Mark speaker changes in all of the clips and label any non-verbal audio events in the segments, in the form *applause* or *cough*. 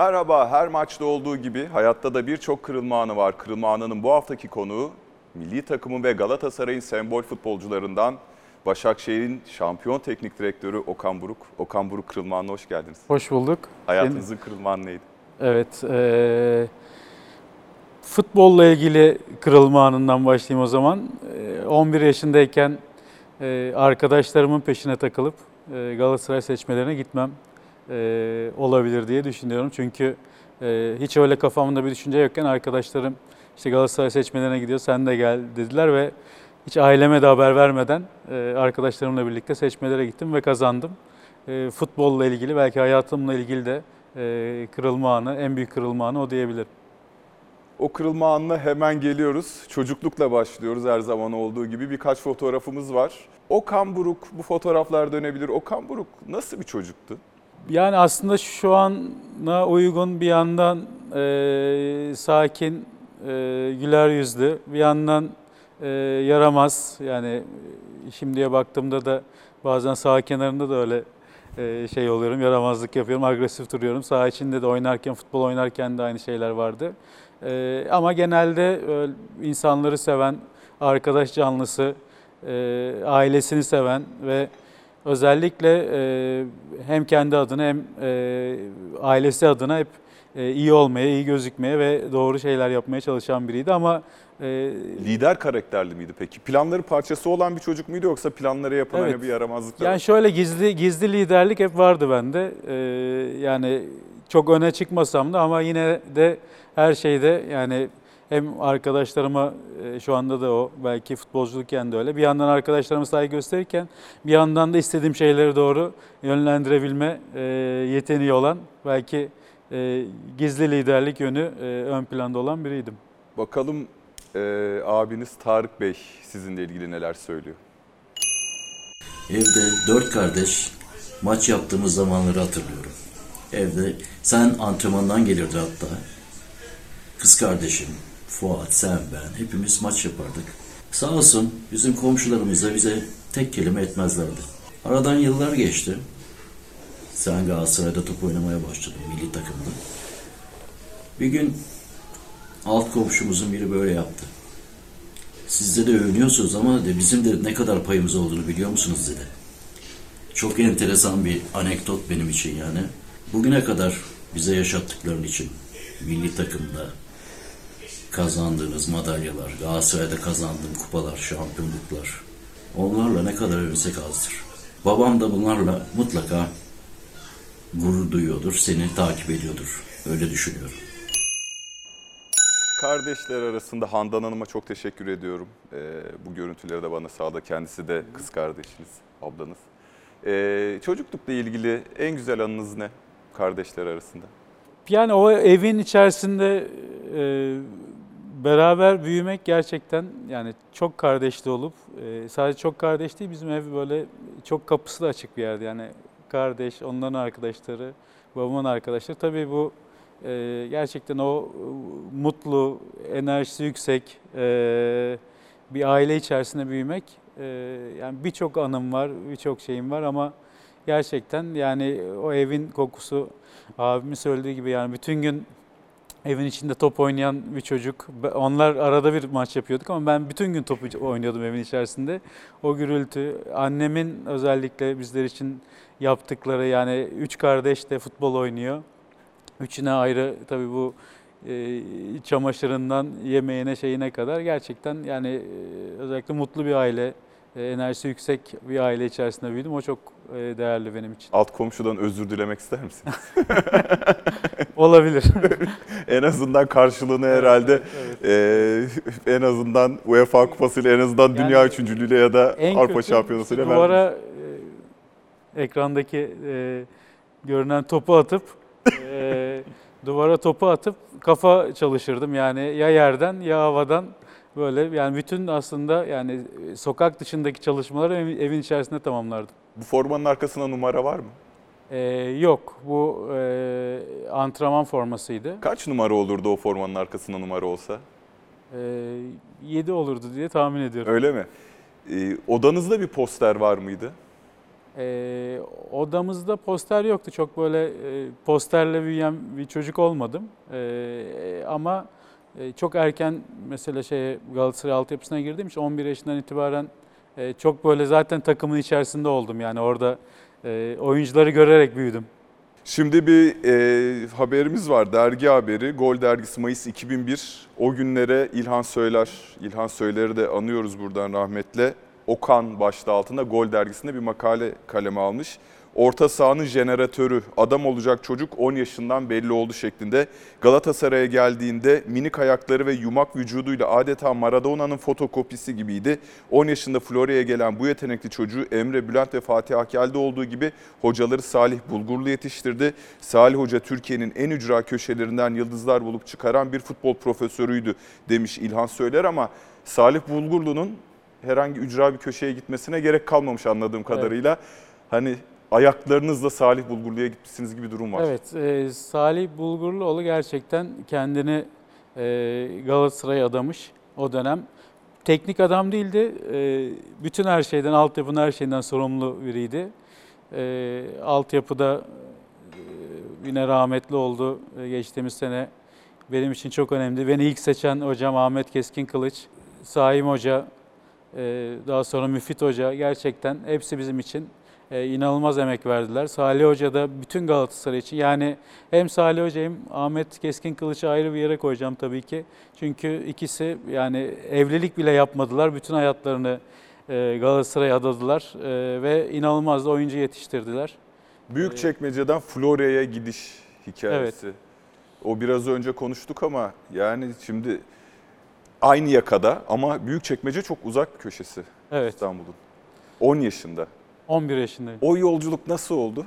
Speaker 1: Merhaba, her maçta olduğu gibi hayatta da birçok kırılma anı var. Kırılma anının bu haftaki konuğu milli takımın ve Galatasaray'ın sembol futbolcularından Başakşehir'in şampiyon teknik direktörü Okan Buruk. Okan Buruk kırılma anına hoş geldiniz.
Speaker 2: Hoş bulduk.
Speaker 1: Hayatınızın kırılma anı neydi?
Speaker 2: Evet. eee, futbolla ilgili kırılma anından başlayayım o zaman. Eee, 11 yaşındayken eee, arkadaşlarımın peşine takılıp eee, Galatasaray seçmelerine gitmem eee, olabilir diye düşünüyorum. Çünkü eee, hiç öyle kafamda bir düşünce yokken arkadaşlarım işte Galatasaray seçmelerine gidiyor sen de gel dediler ve hiç aileme de haber vermeden eee, arkadaşlarımla birlikte seçmelere gittim ve kazandım. Eee, futbolla ilgili belki hayatımla ilgili de eee, kırılma anı, en büyük kırılma anı o diyebilirim.
Speaker 1: O kırılma anına hemen geliyoruz. Çocuklukla başlıyoruz her zaman olduğu gibi. Birkaç fotoğrafımız var. Okan Buruk, bu fotoğraflar dönebilir. Okan Buruk nasıl bir çocuktu?
Speaker 2: Yani aslında şu ana uygun bir yandan eee, sakin, eee, güler yüzlü, bir yandan eee, yaramaz. Yani e, şimdiye baktığımda da bazen saha kenarında da öyle eee, şey oluyorum, yaramazlık yapıyorum, agresif duruyorum. Saha içinde de oynarken, futbol oynarken de aynı şeyler vardı. Eee, ama genelde öyle insanları seven, arkadaş canlısı, eee, ailesini seven ve özellikle eee, hem kendi adına hem eee, ailesi adına hep eee, iyi olmaya, iyi gözükmeye ve doğru şeyler yapmaya çalışan biriydi ama eee,
Speaker 1: Lider karakterli miydi peki? Planların parçası olan bir çocuk muydu yoksa planları yapan
Speaker 2: Evet.
Speaker 1: hani bir yaramazlık var?
Speaker 2: yani şöyle gizli gizli liderlik hep vardı bende. Eee, yani çok öne çıkmasam da ama yine de her şeyde yani hem arkadaşlarıma e, şu anda da o belki futbolculukken de öyle. Bir yandan arkadaşlarıma saygı gösterirken bir yandan da istediğim şeyleri doğru yönlendirebilme e, yeteneği olan belki e, gizli liderlik yönü ön planda olan biriydim.
Speaker 1: Bakalım e, abiniz Tarık Bey sizinle ilgili neler söylüyor?
Speaker 3: Evde dört kardeş maç yaptığımız zamanları hatırlıyorum. Evde sen antrenmandan gelirdi hatta. Kız kardeşim, Fuat, sen, ben hepimiz maç yapardık. Sağ olsun bizim komşularımız da bize tek kelime etmezlerdi. Aradan yıllar geçti. Sen Galatasaray'da top oynamaya başladın milli takımda. Bir gün alt komşumuzun biri böyle yaptı. Siz de övünüyorsunuz ama de bizim de ne kadar payımız olduğunu biliyor musunuz dedi. Çok enteresan bir anekdot benim için yani. Bugüne kadar bize yaşattıkların için milli takımda kazandığınız madalyalar, Galatasaray'da kazandığım kupalar, şampiyonluklar onlarla ne kadar övünsek azdır. Babam da bunlarla mutlaka gurur duyuyordur, seni takip ediyordur. Öyle düşünüyorum.
Speaker 1: Kardeşler arasında Handan Hanım'a çok teşekkür ediyorum. E, bu görüntüleri de bana sağladı. Kendisi de kız kardeşiniz, ablanız. E, çocuklukla ilgili en güzel anınız ne kardeşler arasında?
Speaker 2: Yani o evin içerisinde e, beraber büyümek gerçekten yani çok kardeşli olup e, sadece çok kardeş değil bizim ev böyle çok kapısı da açık bir yerdi. Yani kardeş, onların arkadaşları, babamın arkadaşları. Tabii bu e, gerçekten o e, mutlu, enerjisi yüksek bir aile içerisinde büyümek yani birçok anım var, birçok şeyim var ama gerçekten yani o evin kokusu abimin söylediği gibi yani bütün gün evin içinde top oynayan bir çocuk. Onlar arada bir maç yapıyorduk ama ben bütün gün top oynuyordum evin içerisinde. O gürültü, annemin özellikle bizler için yaptıkları yani üç kardeş de futbol oynuyor. Üçüne ayrı tabii bu e, çamaşırından yemeğine şeyine kadar gerçekten yani e, özellikle mutlu bir aile, e, enerjisi yüksek bir aile içerisinde büyüdüm. O çok değerli benim için.
Speaker 1: Alt komşudan özür dilemek ister misiniz? *laughs* *laughs*
Speaker 2: Olabilir.
Speaker 1: en azından karşılığını herhalde e, en azından UEFA kupasıyla en azından
Speaker 2: Yani
Speaker 1: dünya üçüncülüğüyle ya da Avrupa şampiyonasıyla
Speaker 2: işte duvara e, ekrandaki e, görünen topu atıp e, *laughs* duvara topu atıp kafa çalışırdım. Yani ya yerden ya havadan böyle yani bütün aslında yani e, sokak dışındaki çalışmaları ev- evin içerisinde tamamlardım.
Speaker 1: Bu formanın arkasında numara var mı?
Speaker 2: E, yok bu e, antrenman formasıydı.
Speaker 1: Kaç numara olurdu o formanın arkasında numara olsa?
Speaker 2: E, 7 olurdu diye tahmin ediyorum.
Speaker 1: Öyle mi? E, odanızda bir poster var mıydı?
Speaker 2: E, odamızda poster yoktu. Çok böyle e, posterle büyüyen bir çocuk olmadım. E, ama e, çok erken mesela şey Galatasaray altyapısına girdiğim için 11 yaşından itibaren e, çok böyle zaten takımın içerisinde oldum. Yani orada e, oyuncuları görerek büyüdüm.
Speaker 1: Şimdi bir e, haberimiz var, dergi haberi. Gol dergisi Mayıs 2001. O günlere İlhan Söyler, İlhan Söyler'i de anıyoruz buradan rahmetle. Okan başlığı altında Gol dergisinde bir makale kaleme almış. Orta sahanın jeneratörü, adam olacak çocuk 10 yaşından belli oldu şeklinde. Galatasaray'a geldiğinde minik ayakları ve yumak vücuduyla adeta Maradona'nın fotokopisi gibiydi. 10 yaşında Florya'ya gelen bu yetenekli çocuğu Emre Bülent ve Fatih Akel'de olduğu gibi hocaları Salih Bulgurlu yetiştirdi. Salih Hoca Türkiye'nin en ücra köşelerinden yıldızlar bulup çıkaran bir futbol profesörüydü demiş İlhan Söyler ama Salih Bulgurlu'nun herhangi ücra bir köşeye gitmesine gerek kalmamış anladığım kadarıyla. Hani ayaklarınızla Salih Bulgurlu'ya gitmişsiniz gibi durum var.
Speaker 2: Evet, e, Salih Bulgurluoğlu gerçekten kendini e, Galatasaray'a adamış o dönem. Teknik adam değildi, e, bütün her şeyden, altyapının her şeyinden sorumlu biriydi. E, altyapıda e, yine rahmetli oldu e, geçtiğimiz sene. Benim için çok önemli. Beni ilk seçen hocam Ahmet Keskin Kılıç, Saim Hoca, e, daha sonra Müfit Hoca gerçekten hepsi bizim için e, inanılmaz emek verdiler. Salih Hoca da bütün Galatasaray için yani hem Salih Hoca hem Ahmet Keskin Kılıç'ı ayrı bir yere koyacağım tabii ki. Çünkü ikisi yani evlilik bile yapmadılar. Bütün hayatlarını e, Galatasaray'a adadılar e, ve inanılmaz da oyuncu yetiştirdiler.
Speaker 1: Büyük çekmeceden Florya'ya gidiş hikayesi. O biraz önce konuştuk ama yani şimdi aynı yakada ama büyük çekmece çok uzak köşesi
Speaker 2: Evet,
Speaker 1: İstanbul'un. 10 yaşında.
Speaker 2: 11 yaşındayım.
Speaker 1: O yolculuk nasıl oldu?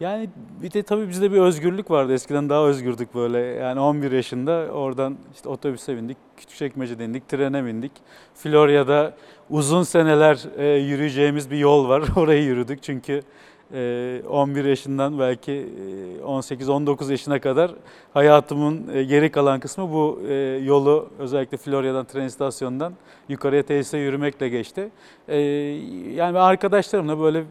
Speaker 2: Yani bir de tabii bizde bir özgürlük vardı. Eskiden daha özgürdük böyle. Yani 11 yaşında oradan işte otobüse bindik, Küçükçekmece bindik, trene bindik. Florya'da uzun seneler e, yürüyeceğimiz bir yol var. *laughs* Orayı yürüdük çünkü 11 yaşından belki e, 18-19 yaşına kadar hayatımın e, geri kalan kısmı bu e, yolu özellikle Florya'dan tren istasyonundan yukarıya tesise yürümekle geçti. E, yani arkadaşlarımla böyle e,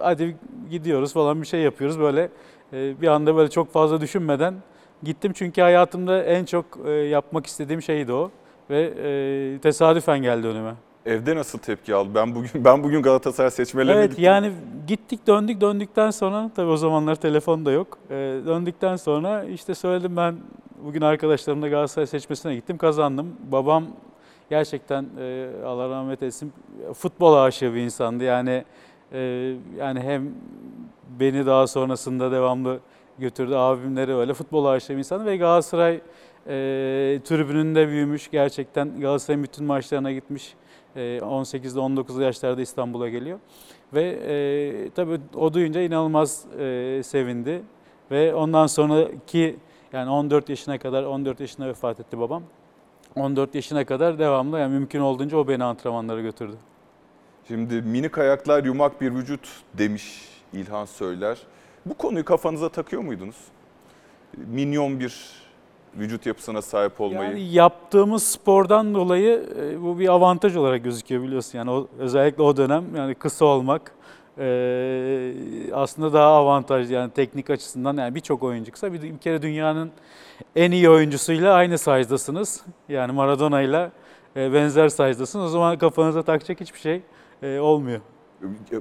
Speaker 2: hadi gidiyoruz falan bir şey yapıyoruz böyle e, bir anda böyle çok fazla düşünmeden gittim çünkü hayatımda en çok e, yapmak istediğim şeydi o ve e, tesadüfen geldi önüme.
Speaker 1: Evde nasıl tepki aldı? Ben bugün *laughs* ben bugün Galatasaray seçmelerine
Speaker 2: Evet
Speaker 1: gittim.
Speaker 2: yani gittik döndük döndükten sonra tabii o zamanlar telefon da yok. Ee, döndükten sonra işte söyledim ben bugün arkadaşlarımla Galatasaray seçmesine gittim kazandım. Babam gerçekten e, Allah rahmet etsin futbol aşığı bir insandı. Yani e, yani hem beni daha sonrasında devamlı götürdü abimleri öyle futbol aşığı bir insandı ve Galatasaray e, tribününde büyümüş gerçekten Galatasaray'ın bütün maçlarına gitmiş. E, 18'de 19'lu yaşlarda İstanbul'a geliyor. Ve e, tabii o duyunca inanılmaz e, sevindi. Ve ondan sonraki yani 14 yaşına kadar 14 yaşında vefat etti babam. 14 yaşına kadar devamlı yani mümkün olduğunca o beni antrenmanlara götürdü.
Speaker 1: Şimdi minik ayaklar yumak bir vücut demiş İlhan Söyler. Bu konuyu kafanıza takıyor muydunuz? Minyon bir vücut yapısına sahip olmayı.
Speaker 2: Yani yaptığımız spordan dolayı e, bu bir avantaj olarak gözüküyor biliyorsun. Yani o, özellikle o dönem yani kısa olmak e, aslında daha avantajlı yani teknik açısından yani birçok oyuncu kısa. Bir, bir kere dünyanın en iyi oyuncusuyla aynı sayıdasınız. Yani Maradona'yla e, benzer sayıdasınız. O zaman kafanıza takacak hiçbir şey e, olmuyor.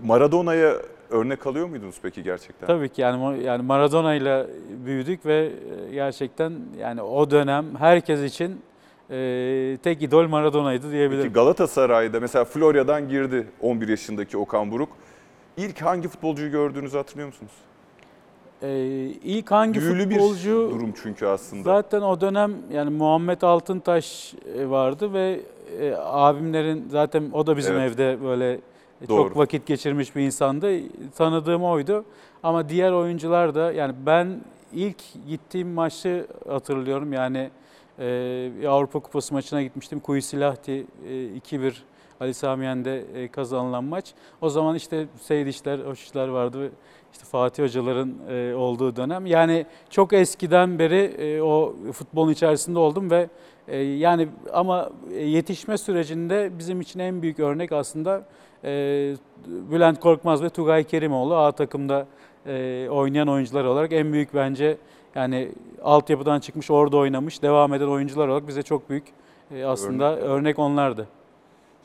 Speaker 1: Maradona'ya örnek alıyor muydunuz peki gerçekten?
Speaker 2: Tabii ki yani yani Maradona ile büyüdük ve e, gerçekten yani o dönem herkes için e, tek idol Maradona'ydı
Speaker 1: Peki
Speaker 2: diyebilirim.
Speaker 1: Galatasaray'da mesela Florya'dan girdi 11 yaşındaki Okan Buruk. İlk hangi futbolcuyu gördüğünüzü hatırlıyor musunuz?
Speaker 2: E, ilk hangi
Speaker 1: Büyülü bir
Speaker 2: futbolcu
Speaker 1: durum çünkü aslında.
Speaker 2: zaten o dönem yani Muhammed Altıntaş e, vardı ve e, abimlerin zaten o da bizim
Speaker 1: Evet.
Speaker 2: evde böyle
Speaker 1: Doğru.
Speaker 2: çok vakit geçirmiş bir insandı. Tanıdığım oydu. Ama diğer oyuncular da yani ben ilk gittiğim maçı hatırlıyorum. Yani e, Avrupa Kupası maçına gitmiştim. Kuyusilahti e, 2-1 Ali Sami Yen'de e, kazanılan maç. O zaman işte Seyit İşler, Hoş vardı. işte Fatih Hocaların e, olduğu dönem. Yani çok eskiden beri e, o futbolun içerisinde oldum ve e, yani ama yetişme sürecinde bizim için en büyük örnek aslında e, Bülent Korkmaz ve Tugay Kerimoğlu A takımda e, oynayan oyuncular olarak en büyük bence yani altyapıdan çıkmış orada oynamış devam eden oyuncular olarak bize çok büyük e, aslında
Speaker 1: Örnek.
Speaker 2: örnek onlardı.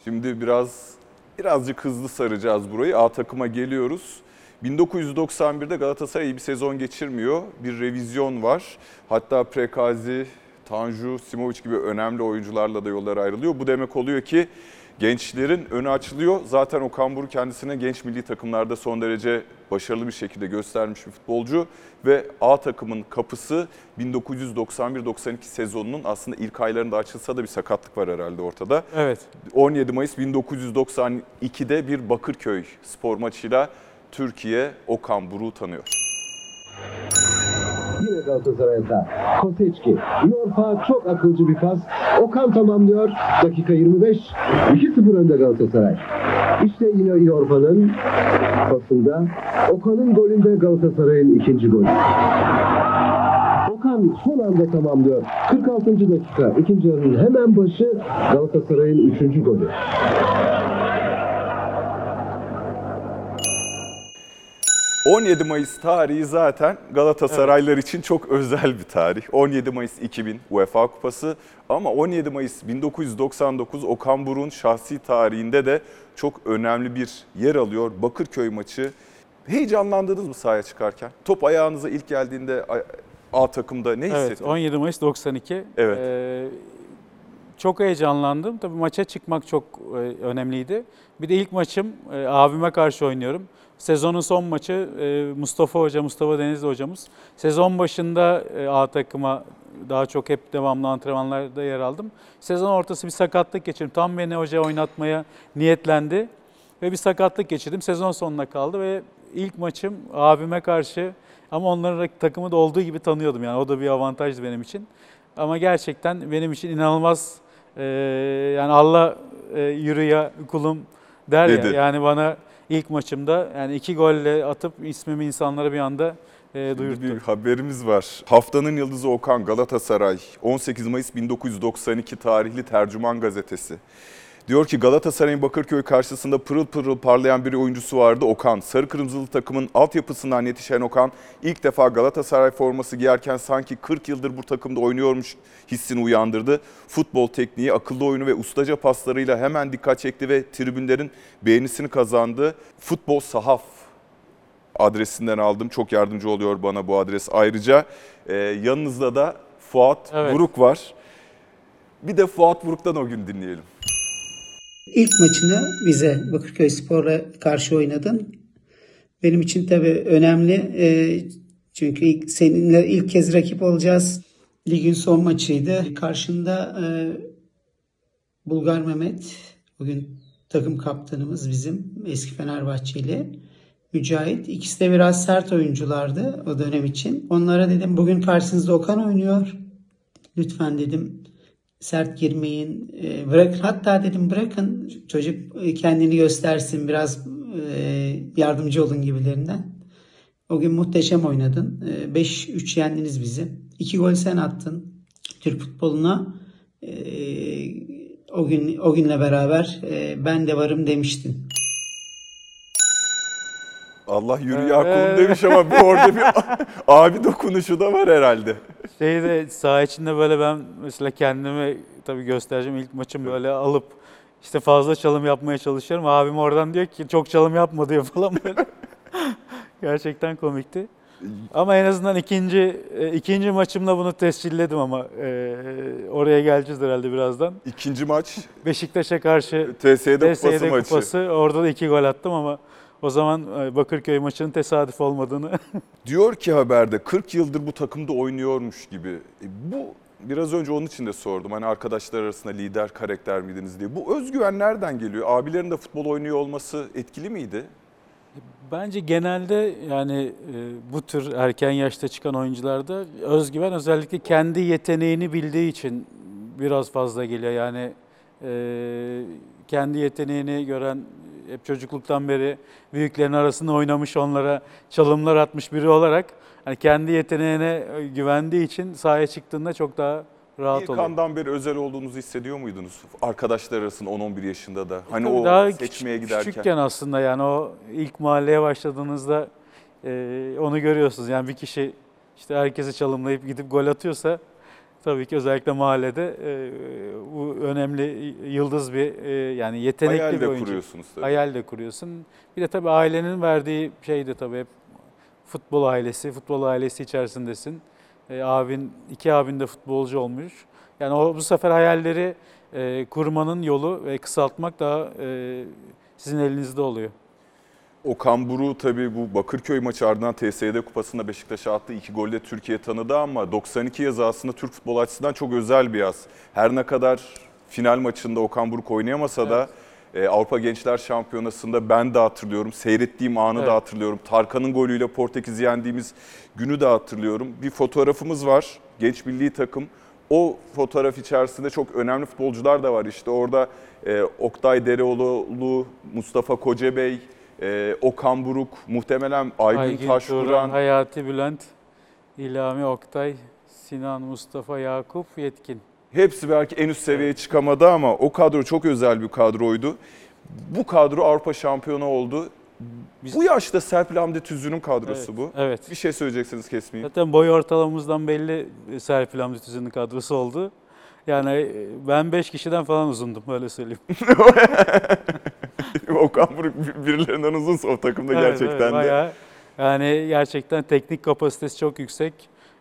Speaker 1: Şimdi biraz birazcık hızlı saracağız burayı. A takıma geliyoruz. 1991'de Galatasaray iyi bir sezon geçirmiyor. Bir revizyon var. Hatta Prekazi, Tanju, Simovic gibi önemli oyuncularla da yollar ayrılıyor. Bu demek oluyor ki gençlerin önü açılıyor. Zaten Okan Buruk kendisine genç milli takımlarda son derece başarılı bir şekilde göstermiş bir futbolcu. Ve A takımın kapısı 1991-92 sezonunun aslında ilk aylarında açılsa da bir sakatlık var herhalde ortada.
Speaker 2: Evet.
Speaker 1: 17 Mayıs 1992'de bir Bakırköy spor maçıyla Türkiye Okan Buruk'u tanıyor.
Speaker 4: Yine Galatasaray'da. Koseçki. Yorfa çok akılcı bir pas. Okan tamamlıyor. Dakika 25. 2-0 önde Galatasaray. İşte yine Yorfa'nın pasında. Okan'ın golünde Galatasaray'ın ikinci golü. Okan son anda tamamlıyor. 46. dakika. ikinci yarının hemen başı Galatasaray'ın üçüncü golü.
Speaker 1: ...17 Mayıs tarihi zaten Galatasaraylar için çok özel bir tarih. 17 Mayıs 2000 UEFA Kupası ama 17 Mayıs 1999 Okan Buruk'un şahsi tarihinde de çok önemli bir yer alıyor. Bakırköy maçı. Heyecanlandınız mı sahaya çıkarken? Top ayağınıza ilk geldiğinde A- takımda ne
Speaker 2: Evet,
Speaker 1: hissettiniz?
Speaker 2: 17 Mayıs 92.
Speaker 1: Evet.
Speaker 2: Ee, çok heyecanlandım. Tabii maça çıkmak çok e, önemliydi. Bir de ilk maçım e, abime karşı oynuyorum. Sezonun son maçı e, Mustafa Hoca, Mustafa Denizli hocamız. Sezon başında e, A takıma daha çok hep devamlı antrenmanlarda yer aldım. Sezon ortası bir sakatlık geçirdim. Tam beni hoca oynatmaya niyetlendi. Ve bir sakatlık geçirdim. Sezon sonuna kaldı ve ilk maçım abime karşı ama onların takımı da olduğu gibi tanıyordum. Yani o da bir avantajdı benim için. Ama gerçekten benim için inanılmaz e, yani Allah e, yürü ya kulum der
Speaker 1: Dedi.
Speaker 2: ya. Yani bana ilk maçımda yani iki golle atıp ismimi insanlara bir anda e,
Speaker 1: Şimdi
Speaker 2: duyurttu.
Speaker 1: bir haberimiz var. Haftanın yıldızı Okan Galatasaray 18 Mayıs 1992 tarihli Tercüman gazetesi. Diyor ki Galatasaray'ın Bakırköy karşısında pırıl pırıl parlayan bir oyuncusu vardı Okan. Sarı kırmızılı takımın altyapısından yetişen Okan ilk defa Galatasaray forması giyerken sanki 40 yıldır bu takımda oynuyormuş hissini uyandırdı. Futbol tekniği, akıllı oyunu ve ustaca paslarıyla hemen dikkat çekti ve tribünlerin beğenisini kazandı. Futbol sahaf adresinden aldım. Çok yardımcı oluyor bana bu adres. Ayrıca e, yanınızda da Fuat
Speaker 2: Evet.
Speaker 1: Buruk var. Bir de Fuat Buruk'tan o gün dinleyelim.
Speaker 5: İlk maçını bize Bakırköy Spor'la karşı oynadın. Benim için tabii önemli. e, çünkü ilk, seninle ilk kez rakip olacağız. Ligin son maçıydı. Karşında e, Bulgar Mehmet, bugün takım kaptanımız bizim eski Fenerbahçeli. Mücahit. İkisi de biraz sert oyunculardı o dönem için. Onlara dedim bugün karşınızda Okan oynuyor. Lütfen dedim sert girmeyin. E, bırak hatta dedim bırakın çocuk e, kendini göstersin biraz e, yardımcı olun gibilerinden. O gün muhteşem oynadın. E, 5-3 yendiniz bizi. 2 gol sen attın. Türk futboluna e, o gün o günle beraber e, ben de varım demiştin.
Speaker 1: Allah yürü ya kulum demiş ama bir orada bir *laughs* abi dokunuşu da var herhalde.
Speaker 2: Şeyde saha içinde böyle ben mesela kendimi tabii göstereceğim ilk maçım böyle alıp işte fazla çalım yapmaya çalışıyorum. Abim oradan diyor ki çok çalım yapma diyor *laughs* falan böyle. Gerçekten komikti. Ama en azından ikinci e, ikinci maçımda bunu tescilledim ama e, oraya geleceğiz herhalde birazdan.
Speaker 1: İkinci maç
Speaker 2: Beşiktaş'a karşı
Speaker 1: TSE'de kupası
Speaker 2: TSE'de
Speaker 1: maçı.
Speaker 2: kupası orada da iki gol attım ama o zaman e, Bakırköy maçının tesadüf olmadığını *laughs*
Speaker 1: Diyor ki haberde 40 yıldır bu takımda oynuyormuş gibi. E, bu biraz önce onun için de sordum. Hani arkadaşlar arasında lider karakter miydiniz diye. Bu özgüven nereden geliyor? Abilerin de futbol oynuyor olması etkili miydi?
Speaker 2: Bence genelde yani e, bu tür erken yaşta çıkan oyuncularda özgüven özellikle kendi yeteneğini bildiği için biraz fazla geliyor. Yani e, kendi yeteneğini gören hep çocukluktan beri büyüklerin arasında oynamış onlara çalımlar atmış biri olarak hani kendi yeteneğine güvendiği için sahaya çıktığında çok daha rahat
Speaker 1: İlk
Speaker 2: oluyor.
Speaker 1: andan beri özel olduğunuzu hissediyor muydunuz? Arkadaşlar arasında 10-11 yaşında da. Hani
Speaker 2: Tabii
Speaker 1: o
Speaker 2: daha
Speaker 1: seçmeye
Speaker 2: küçük-
Speaker 1: giderken.
Speaker 2: Küçükken aslında yani o ilk mahalleye başladığınızda e, onu görüyorsunuz. Yani bir kişi işte herkesi çalımlayıp gidip gol atıyorsa tabii ki özellikle mahallede e, bu önemli yıldız bir e, yani yetenekli
Speaker 1: Hayal
Speaker 2: bir
Speaker 1: de
Speaker 2: oyuncu.
Speaker 1: kuruyorsunuz tabii.
Speaker 2: Hayal de kuruyorsun. Bir de tabii ailenin verdiği şey de tabii hep futbol ailesi, futbol ailesi içerisindesin. E, abin, iki abin de futbolcu olmuş. Yani o bu sefer hayalleri e, kurmanın yolu ve kısaltmak daha e, sizin elinizde oluyor.
Speaker 1: Okan Buruk tabii bu Bakırköy maçı ardından TSD Kupası'nda Beşiktaş'a attığı iki golle Türkiye tanıdı ama 92 yazı aslında Türk futbol açısından çok özel bir yaz. Her ne kadar final maçında Okan Buruk oynayamasa da e, Avrupa Gençler Şampiyonası'nda ben de hatırlıyorum. Seyrettiğim anı
Speaker 2: Evet.
Speaker 1: da hatırlıyorum. Tarkan'ın golüyle Portekiz'i yendiğimiz günü de hatırlıyorum. Bir fotoğrafımız var. Genç milli takım. O fotoğraf içerisinde çok önemli futbolcular da var. İşte orada e, Oktay Dereoğlu, Mustafa Kocabey, e, Okan Buruk, muhtemelen Aygün,
Speaker 2: Aygün
Speaker 1: Taşduran.
Speaker 2: Turan, Hayati Bülent, İlhami Oktay, Sinan Mustafa Yakup Yetkin.
Speaker 1: Hepsi belki en üst seviyeye çıkamadı ama o kadro çok özel bir kadroydu. Bu kadro Avrupa şampiyonu oldu.
Speaker 2: Biz-
Speaker 1: Bu yaşta Serpil Hamdi Tüzün'ün kadrosu
Speaker 2: Evet,
Speaker 1: bu.
Speaker 2: Evet.
Speaker 1: Bir şey söyleyeceksiniz kesmeyeyim.
Speaker 2: Zaten boy ortalamamızdan belli Serpil Hamdi Tüzün'ün kadrosu oldu. Yani e, ben 5 kişiden falan uzundum öyle söyleyeyim. *laughs*
Speaker 1: Okan Buruk birilerinden uzunsa o takımda
Speaker 2: Evet,
Speaker 1: gerçekten
Speaker 2: evet,
Speaker 1: de.
Speaker 2: bayağı, yani gerçekten teknik kapasitesi çok yüksek.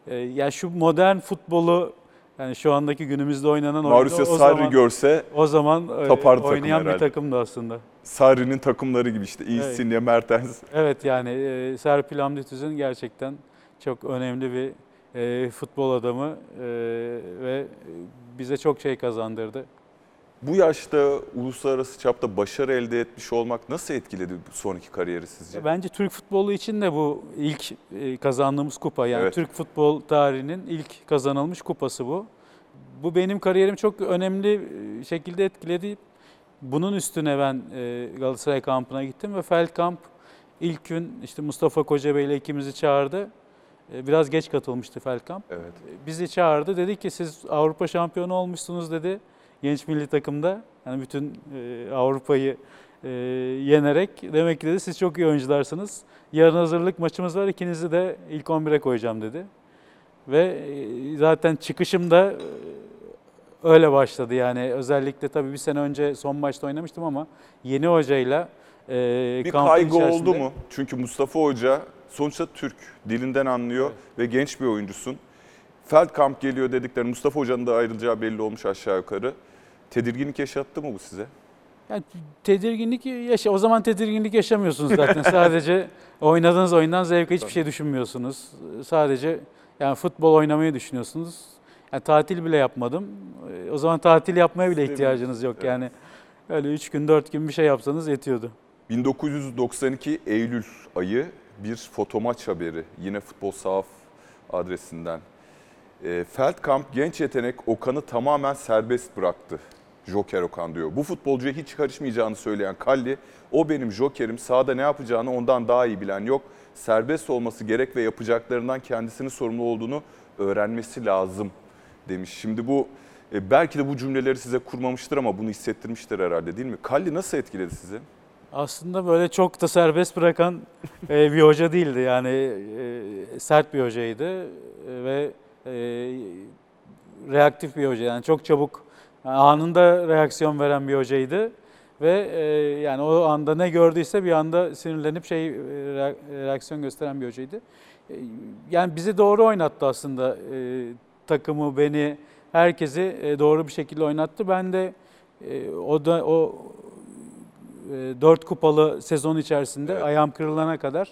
Speaker 2: Ee, ya şu modern futbolu yani şu andaki günümüzde oynanan
Speaker 1: Mauricio
Speaker 2: oyunu o
Speaker 1: Sarri
Speaker 2: zaman,
Speaker 1: görse
Speaker 2: o zaman e,
Speaker 1: takım
Speaker 2: oynayan bir
Speaker 1: herhalde.
Speaker 2: takımdı aslında.
Speaker 1: Sarri'nin takımları gibi işte Insigne, Mertens.
Speaker 2: Evet yani e, Serpil Hamdi Tüzün gerçekten çok önemli bir e, futbol adamı e, ve bize çok şey kazandırdı.
Speaker 1: Bu yaşta uluslararası çapta başarı elde etmiş olmak nasıl etkiledi sonraki kariyeri sizce?
Speaker 2: Bence Türk futbolu için de bu ilk e, kazandığımız kupa. Yani
Speaker 1: Evet.
Speaker 2: Türk futbol tarihinin ilk kazanılmış kupası bu. Bu benim kariyerimi çok önemli e, şekilde etkiledi. Bunun üstüne ben e, Galatasaray kampına gittim ve Feldkamp ilk gün işte Mustafa Kocabey ile ikimizi çağırdı. E, Biraz geç katılmıştı Feldkamp.
Speaker 1: Evet.
Speaker 2: Bizi çağırdı. Dedi ki siz Avrupa şampiyonu olmuşsunuz dedi. Genç milli takımda. Yani bütün e, Avrupa'yı e, yenerek. Demek ki dedi siz çok iyi oyuncularsınız. Yarın hazırlık maçımız var. İkinizi de ilk 11'e koyacağım dedi. Ve e, zaten çıkışım da e, öyle başladı. Yani özellikle tabii bir sene önce son maçta oynamıştım ama yeni hocayla e,
Speaker 1: Bir kaygı
Speaker 2: içerisinde-
Speaker 1: oldu mu? Çünkü Mustafa Hoca sonuçta Türk, dilinden anlıyor ve genç bir oyuncusun. Feldkamp geliyor dedikleri Mustafa Hoca'nın da ayrılacağı belli olmuş aşağı yukarı. Tedirginlik yaşattı mı bu size?
Speaker 2: Yani tedirginlik yaşa o zaman tedirginlik yaşamıyorsunuz zaten. *laughs* Sadece oynadığınız oyundan zevk hiçbir şey düşünmüyorsunuz. Sadece yani futbol oynamayı düşünüyorsunuz. Yani tatil bile yapmadım. E, O zaman tatil yapmaya bile ihtiyacınız yok
Speaker 1: Evet.
Speaker 2: yani. Öyle 3 gün 4 gün bir şey yapsanız yetiyordu.
Speaker 1: 1992 Eylül ayı bir fotomaç haberi yine Futbol Sahaf adresinden. E, Feldkamp genç yetenek Okan'ı tamamen serbest bıraktı. Joker Okan diyor. Bu futbolcuya hiç karışmayacağını söyleyen Kalli, o benim jokerim sahada ne yapacağını ondan daha iyi bilen yok. Serbest olması gerek ve yapacaklarından kendisinin sorumlu olduğunu öğrenmesi lazım demiş. Şimdi bu e, belki de bu cümleleri size kurmamıştır ama bunu hissettirmiştir herhalde değil mi? Kalli nasıl etkiledi sizi?
Speaker 2: Aslında böyle çok da serbest bırakan e, bir hoca değildi. Yani e, sert bir hocaydı e, ve reaktif bir hoca. Yani çok çabuk anında reaksiyon veren bir hocaydı. Ve yani o anda ne gördüyse bir anda sinirlenip şey re- reaksiyon gösteren bir hocaydı. Yani bizi doğru oynattı aslında takımı, beni, herkesi doğru bir şekilde oynattı. Ben de o da o e, dört kupalı sezon içerisinde
Speaker 1: Evet.
Speaker 2: ayağım kırılana kadar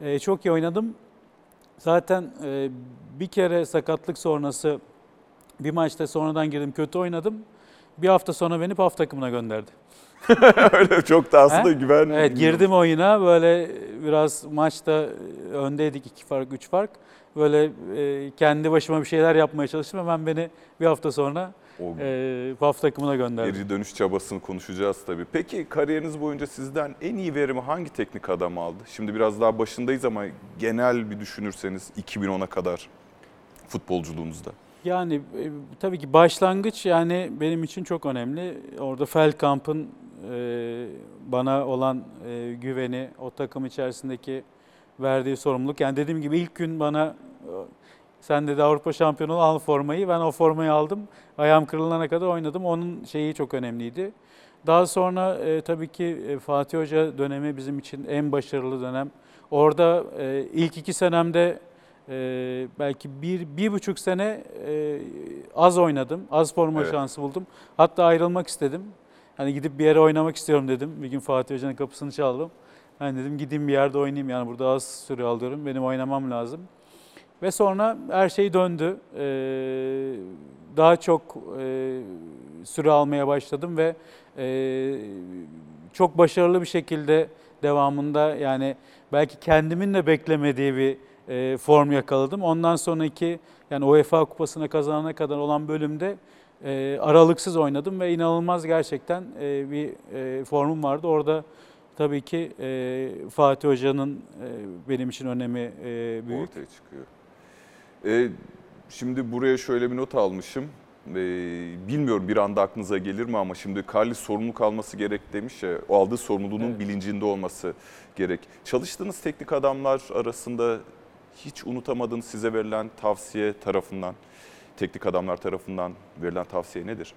Speaker 2: e, çok iyi oynadım. Zaten e, bir kere sakatlık sonrası bir maçta sonradan girdim kötü oynadım. Bir hafta sonra beni PAF takımına gönderdi. *laughs*
Speaker 1: Öyle çok da aslında
Speaker 2: He?
Speaker 1: güven.
Speaker 2: Evet girdim oyuna böyle biraz maçta öndeydik iki fark üç fark. Böyle e, kendi başıma bir şeyler yapmaya çalıştım. Hemen beni bir hafta sonra
Speaker 1: O
Speaker 2: e, PAF takımına gönderdi.
Speaker 1: geri dönüş çabasını konuşacağız tabii. Peki kariyeriniz boyunca sizden en iyi verimi hangi teknik adam aldı? Şimdi biraz daha başındayız ama genel bir düşünürseniz 2010'a kadar futbolculuğunuzda.
Speaker 2: Yani e, tabii ki başlangıç yani benim için çok önemli. Orada Feldkamp'ın e, bana olan e, güveni, o takım içerisindeki verdiği sorumluluk. Yani dediğim gibi ilk gün bana sen dedi Avrupa şampiyonu al formayı. Ben o formayı aldım. Ayağım kırılana kadar oynadım. Onun şeyi çok önemliydi. Daha sonra e, tabii ki e, Fatih Hoca dönemi bizim için en başarılı dönem. Orada e, ilk iki senemde e, belki bir, bir buçuk sene e, az oynadım. Az forma
Speaker 1: Evet.
Speaker 2: şansı buldum. Hatta ayrılmak istedim. Hani gidip bir yere oynamak istiyorum dedim. Bir gün Fatih Hoca'nın kapısını çaldım. Hani dedim gideyim bir yerde oynayayım yani burada az süre alıyorum. Benim oynamam lazım. Ve sonra her şey döndü. Ee, daha çok e, süre almaya başladım ve e, çok başarılı bir şekilde devamında yani belki kendimin de beklemediği bir e, form yakaladım. Ondan sonraki yani UEFA kupasını kazanana kadar olan bölümde e, aralıksız oynadım ve inanılmaz gerçekten e, bir e, formum vardı. Orada tabii ki e, Fatih Hoca'nın e, benim için önemi e, büyük.
Speaker 1: ortaya çıkıyor. Ee, şimdi buraya şöyle bir not almışım. Ee, bilmiyorum bir anda aklınıza gelir mi ama şimdi Carly sorumluluk alması gerek demiş ya. O aldığı sorumluluğun
Speaker 2: Evet.
Speaker 1: bilincinde olması gerek. Çalıştığınız teknik adamlar arasında hiç unutamadığınız size verilen tavsiye tarafından, teknik adamlar tarafından verilen tavsiye nedir?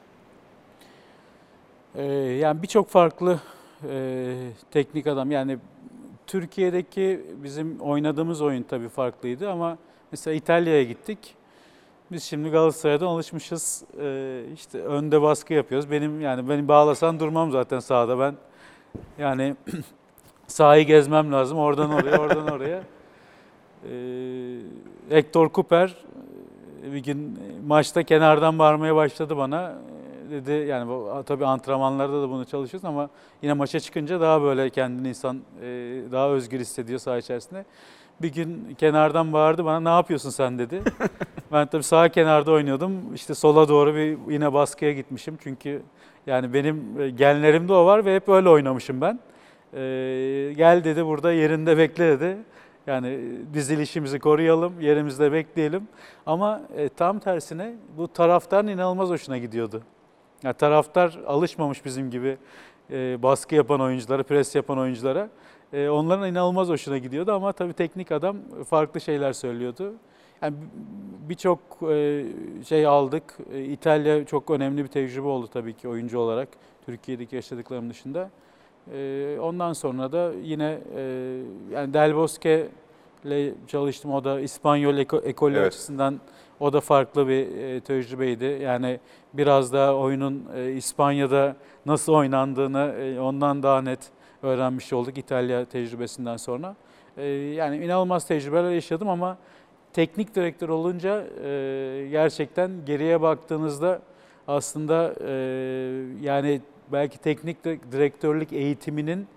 Speaker 2: Ee, yani birçok farklı e, teknik adam yani Türkiye'deki bizim oynadığımız oyun tabii farklıydı ama mesela İtalya'ya gittik. Biz şimdi Galatasaray'dan alışmışız. Ee, işte önde baskı yapıyoruz. Benim yani beni bağlasan durmam zaten sahada ben. Yani *clears throat* sahayı gezmem lazım oradan oraya, oradan *laughs* oraya. Ee, Hector Cooper e, bir gün maçta kenardan bağırmaya başladı bana. E, Dedi yani bu, tabii antrenmanlarda da bunu çalışıyoruz ama yine maça çıkınca daha böyle kendini insan e, daha özgür hissediyor saha içerisinde. Bir gün kenardan bağırdı bana ne yapıyorsun sen dedi. *laughs* ben tabii sağ kenarda oynuyordum. İşte sola doğru bir yine baskıya gitmişim. Çünkü yani benim e, genlerimde o var ve hep öyle oynamışım ben. E, gel dedi burada yerinde bekle dedi. Yani dizilişimizi koruyalım, yerimizde bekleyelim. Ama e, tam tersine bu taraftarın inanılmaz hoşuna gidiyordu. Yani taraftar alışmamış bizim gibi e, baskı yapan oyunculara, pres yapan oyunculara. E, onların inanılmaz hoşuna gidiyordu ama tabii teknik adam farklı şeyler söylüyordu. Yani birçok e, şey aldık. E, İtalya çok önemli bir tecrübe oldu tabii ki oyuncu olarak Türkiye'deki yaşadıklarım dışında. E, ondan sonra da yine yani Del Bosque ile çalıştım. O da İspanyol eko- ekolü
Speaker 1: Evet.
Speaker 2: açısından o da farklı bir tecrübeydi. Yani biraz daha oyunun İspanya'da nasıl oynandığını ondan daha net öğrenmiş olduk İtalya tecrübesinden sonra. E, yani inanılmaz tecrübeler yaşadım ama teknik direktör olunca e, gerçekten geriye baktığınızda aslında e, yani belki teknik di- direktörlük eğitiminin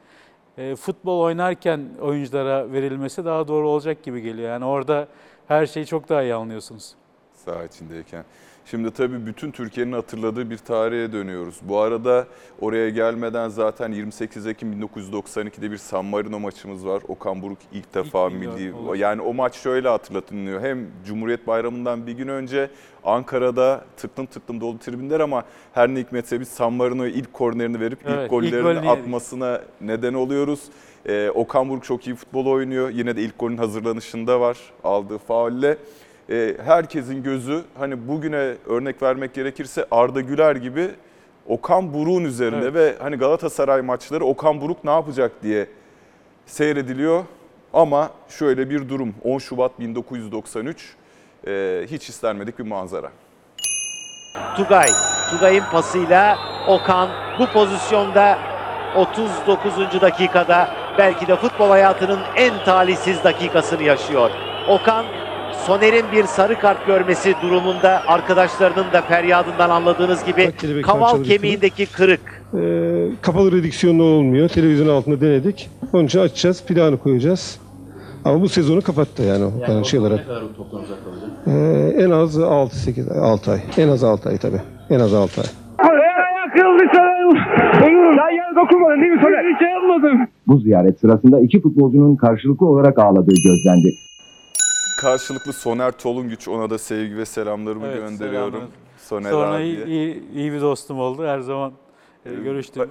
Speaker 2: e, futbol oynarken oyunculara verilmesi daha doğru olacak gibi geliyor. Yani orada her şeyi çok daha iyi anlıyorsunuz.
Speaker 1: saha içindeyken. Şimdi tabii bütün Türkiye'nin hatırladığı bir tarihe dönüyoruz. Bu arada oraya gelmeden zaten 28 Ekim 1992'de bir San Marino maçımız var. Okan Buruk ilk defa
Speaker 2: milli
Speaker 1: milli...
Speaker 2: olur.
Speaker 1: Yani o maç şöyle hatırlatılıyor. Hem Cumhuriyet Bayramı'ndan bir gün önce Ankara'da tıklım tıklım dolu tribünler ama her ne hikmetse biz San Marino'ya ilk kornerini verip
Speaker 2: Evet,
Speaker 1: ilk
Speaker 2: ilk
Speaker 1: gollerini
Speaker 2: yedik.
Speaker 1: atmasına neden oluyoruz. Ee, Okan Buruk çok iyi futbol oynuyor. Yine de ilk golün hazırlanışında var aldığı faulle. Ee, herkesin gözü hani bugüne örnek vermek gerekirse Arda Güler gibi Okan Buruk'un üzerinde
Speaker 2: Evet.
Speaker 1: ve hani Galatasaray maçları Okan Buruk ne yapacak diye seyrediliyor. Ama şöyle bir durum 10 Şubat 1993 e, hiç istenmedik bir manzara.
Speaker 6: Tugay. Tugay'ın pasıyla Okan bu pozisyonda 39. dakikada belki de futbol hayatının en talihsiz dakikasını yaşıyor. Okan Soner'in bir sarı kart görmesi durumunda arkadaşlarının da feryadından anladığınız gibi
Speaker 7: Bak,
Speaker 6: kaval kemiğindeki kırık.
Speaker 7: Ee, kapalı redüksiyonlu olmuyor. Televizyon altında denedik. Onun için açacağız, planı koyacağız. Ama bu sezonu kapattı yani, o yani şey olarak. Ee, en az 6-8 6 ay. En az 6 ay tabii. En az 6 ay.
Speaker 4: Bu ziyaret sırasında iki futbolcunun karşılıklı olarak ağladığı gözlendi.
Speaker 1: Karşılıklı Soner Tolunguç ona da sevgi ve selamlarımı
Speaker 2: Evet,
Speaker 1: gönderiyorum.
Speaker 2: selamlar.
Speaker 1: Soner
Speaker 2: Sonra
Speaker 1: abiye.
Speaker 2: iyi, iyi, iyi bir dostum oldu her zaman e,
Speaker 1: Ee,
Speaker 2: görüştüğümüz.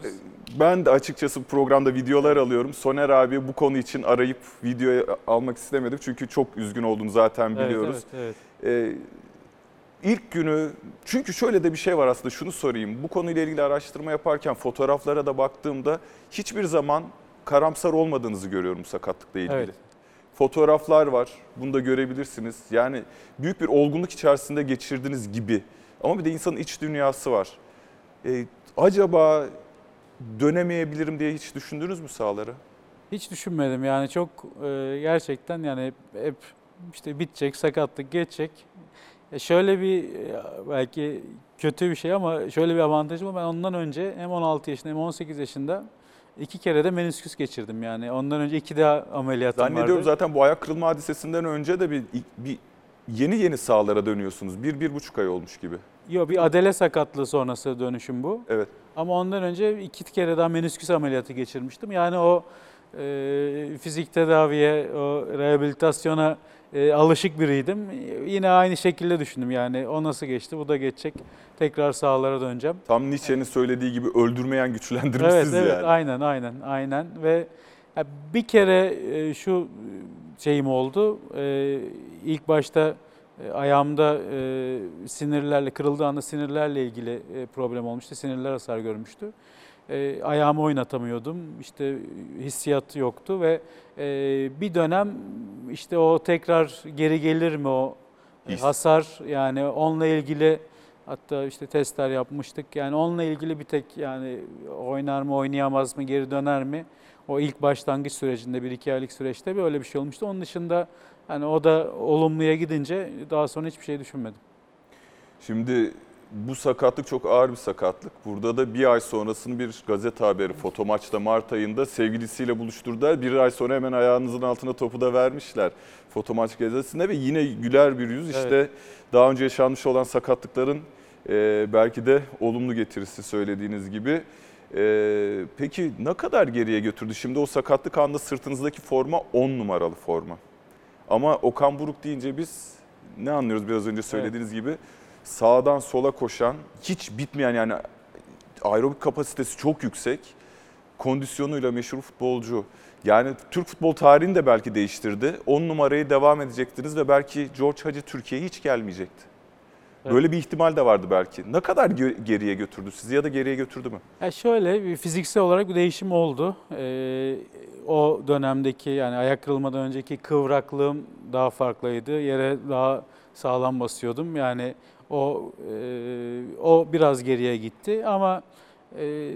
Speaker 1: Ben de açıkçası programda videolar alıyorum. Soner abi bu konu için arayıp videoya almak istemedim. Çünkü çok üzgün olduğunu zaten
Speaker 2: Evet,
Speaker 1: biliyoruz.
Speaker 2: evet, evet.
Speaker 1: Ee, ilk günü çünkü şöyle de bir şey var aslında şunu sorayım. Bu konuyla ilgili araştırma yaparken fotoğraflara da baktığımda hiçbir zaman karamsar olmadığınızı görüyorum sakatlıkla ilgili.
Speaker 2: Evet.
Speaker 1: Fotoğraflar var. Bunu da görebilirsiniz. Yani büyük bir olgunluk içerisinde geçirdiğiniz gibi. Ama bir de insanın iç dünyası var. Ee, acaba dönemeyebilirim diye hiç düşündünüz mü sahalara?
Speaker 2: Hiç düşünmedim yani çok e, gerçekten yani hep, hep işte bitecek, sakatlık geçecek. E şöyle bir e, belki kötü bir şey ama şöyle bir avantajım var. Ben ondan önce hem 16 yaşında hem 18 yaşında iki kere de menisküs geçirdim yani. Ondan önce iki daha ameliyatım
Speaker 1: Zannediyorum
Speaker 2: vardı.
Speaker 1: zaten bu ayak kırılma hadisesinden önce de bir, bir yeni yeni sahalara dönüyorsunuz. Bir, bir buçuk ay olmuş gibi.
Speaker 2: Yok bir adele sakatlığı sonrası dönüşüm bu.
Speaker 1: Evet.
Speaker 2: Ama ondan önce iki kere daha menisküs ameliyatı geçirmiştim. Yani o e, fizik tedaviye, o rehabilitasyona e, alışık biriydim. Yine aynı şekilde düşündüm yani o nasıl geçti, bu da geçecek. Tekrar sahalara döneceğim.
Speaker 1: Tam Nietzsche'nin söylediği gibi öldürmeyen güçlendirir
Speaker 2: Evet, evet,
Speaker 1: yani.
Speaker 2: aynen, aynen, aynen. Ve bir kere e, şu şeyim oldu. E, ilk başta e, ayağımda e, sinirlerle, kırıldığı anda sinirlerle ilgili e, problem olmuştu. Sinirler hasar görmüştü. E, ayağımı oynatamıyordum. İşte hissiyat yoktu ve e, bir dönem işte o tekrar geri gelir mi o e,
Speaker 1: His.
Speaker 2: hasar yani onunla ilgili hatta işte testler yapmıştık. Yani onunla ilgili bir tek yani oynar mı oynayamaz mı geri döner mi? O ilk başlangıç sürecinde bir iki aylık süreçte böyle bir şey olmuştu. Onun dışında yani o da olumluya gidince daha sonra hiçbir şey düşünmedim.
Speaker 1: Şimdi bu sakatlık çok ağır bir sakatlık. Burada da bir ay sonrasını bir gazete haberi foto maçta Mart ayında sevgilisiyle buluşturdular. Bir ay sonra hemen ayağınızın altına topu da vermişler foto maç gazetesinde ve yine güler bir yüz. İşte
Speaker 2: Evet.
Speaker 1: daha önce yaşanmış olan sakatlıkların e, belki de olumlu getirisi söylediğiniz gibi. E, peki ne kadar geriye götürdü? Şimdi o sakatlık anında sırtınızdaki forma 10 numaralı forma. Ama Okan Buruk deyince biz ne anlıyoruz biraz önce söylediğiniz gibi? Sağdan sola koşan, hiç bitmeyen yani aerobik kapasitesi çok yüksek. Kondisyonuyla meşhur futbolcu. Yani Türk futbol tarihini de belki değiştirdi. 10 numarayı devam edecektiniz ve belki George Hacı Türkiye'ye hiç gelmeyecekti.
Speaker 2: Evet.
Speaker 1: Böyle bir ihtimal de vardı belki. Ne kadar geriye götürdü sizi ya da geriye götürdü mü?
Speaker 2: Ya şöyle fiziksel olarak bir değişim oldu. Ee, o dönemdeki yani ayak kırılmadan önceki kıvraklığım daha farklıydı. Yere daha sağlam basıyordum. Yani o e, o biraz geriye gitti ama e,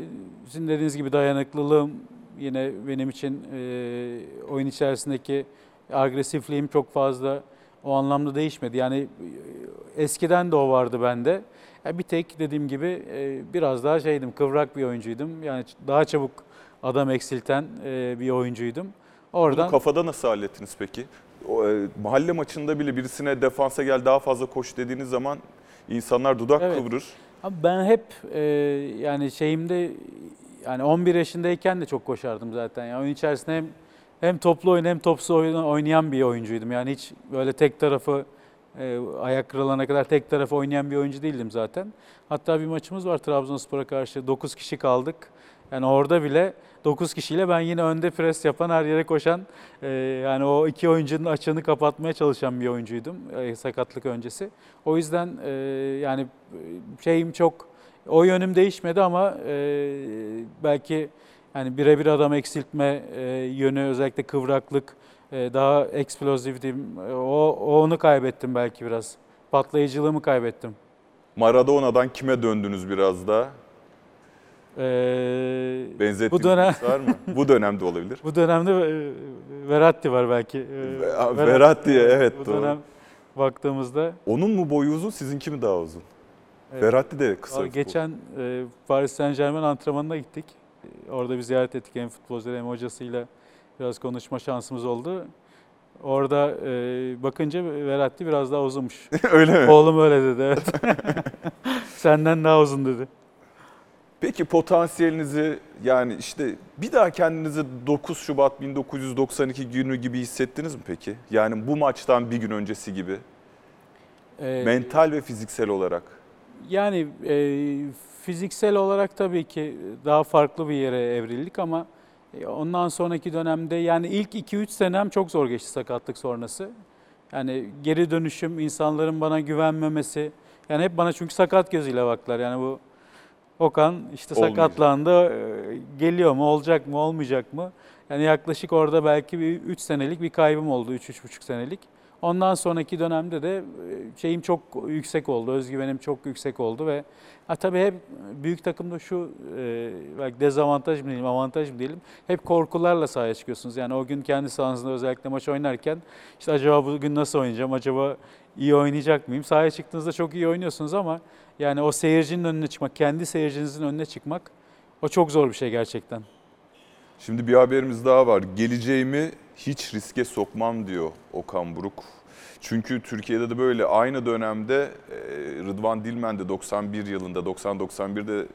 Speaker 2: sizin dediğiniz gibi dayanıklılığım yine benim için e, oyun içerisindeki agresifliğim çok fazla o anlamda değişmedi. Yani e, eskiden de o vardı bende. Ya bir tek dediğim gibi e, biraz daha şeydim, kıvrak bir oyuncuydum. Yani daha çabuk adam eksilten e, bir oyuncuydum. Oradan
Speaker 1: Bunu kafada nasıl hallettiniz peki? O, e, mahalle maçında bile birisine defansa gel daha fazla koş dediğiniz zaman insanlar dudak
Speaker 2: Evet.
Speaker 1: kıvırır.
Speaker 2: Abi ben hep e, yani şeyimde yani 11 yaşındayken de çok koşardım zaten. Yani oyun içerisinde hem hem toplu oyun hem topsuz oyun oynayan bir oyuncuydum. Yani hiç böyle tek tarafı e, ayak kırılana kadar tek tarafı oynayan bir oyuncu değildim zaten. Hatta bir maçımız var Trabzonspor'a karşı 9 kişi kaldık. Yani orada bile 9 kişiyle ben yine önde pres yapan, her yere koşan, e, yani o iki oyuncunun açığını kapatmaya çalışan bir oyuncuydum e, sakatlık öncesi. O yüzden e, yani e, şeyim çok, o yönüm değişmedi ama e, belki yani birebir adam eksiltme e, yönü özellikle kıvraklık, e, daha eksplozivdim. E, O, o onu kaybettim belki biraz. Patlayıcılığımı kaybettim.
Speaker 1: Maradona'dan kime döndünüz biraz da?
Speaker 2: E,
Speaker 1: Benzettiğiniz
Speaker 2: bu dönem
Speaker 1: birisi var mı? Bu dönemde olabilir. *laughs*
Speaker 2: bu dönemde e, Verratti var belki. E,
Speaker 1: Ver- Verratti, evet,
Speaker 2: Bu
Speaker 1: doğru.
Speaker 2: dönem baktığımızda
Speaker 1: Onun mu boyu uzun, sizinki mi daha uzun?
Speaker 2: Evet.
Speaker 1: Verratti de kısa.
Speaker 2: Geçen e, Paris Saint Germain antrenmanına gittik. Orada bir ziyaret ettik hem futbolcuları hem hocasıyla biraz konuşma şansımız oldu. Orada e, bakınca Verratti biraz daha uzunmuş. *laughs*
Speaker 1: Öyle mi?
Speaker 2: Oğlum öyle dedi evet. *laughs* Senden daha uzun dedi.
Speaker 1: Peki potansiyelinizi yani işte bir daha kendinizi 9 Şubat 1992 günü gibi hissettiniz mi peki? Yani bu maçtan bir gün öncesi gibi
Speaker 2: Ee,
Speaker 1: mental ve fiziksel olarak.
Speaker 2: Yani e, fiziksel olarak tabii ki daha farklı bir yere evrildik ama e, ondan sonraki dönemde yani ilk 2-3 senem çok zor geçti sakatlık sonrası. Yani geri dönüşüm, insanların bana güvenmemesi. Yani hep bana çünkü sakat gözüyle baktılar. Yani bu Okan işte
Speaker 1: Olmayacak.
Speaker 2: sakatlandı, e, geliyor mu, olacak mı, olmayacak mı? Yani yaklaşık orada belki bir 3 senelik bir kaybım oldu, 3-3,5 senelik. Ondan sonraki dönemde de e, şeyim çok yüksek oldu, özgüvenim çok yüksek oldu ve ha, tabii hep büyük takımda şu e, belki dezavantaj mı diyelim, avantaj mı diyelim, hep korkularla sahaya çıkıyorsunuz. Yani o gün kendi sahanızda özellikle maç oynarken işte acaba bugün nasıl oynayacağım, acaba iyi oynayacak mıyım? Sahaya çıktığınızda çok iyi oynuyorsunuz ama yani o seyircinin önüne çıkmak, kendi seyircinizin önüne çıkmak o çok zor bir şey gerçekten.
Speaker 1: Şimdi bir haberimiz daha var. Geleceğimi hiç riske sokmam diyor Okan Buruk. Çünkü Türkiye'de de böyle aynı dönemde e, Rıdvan Dilmen de 91 yılında 90-91'de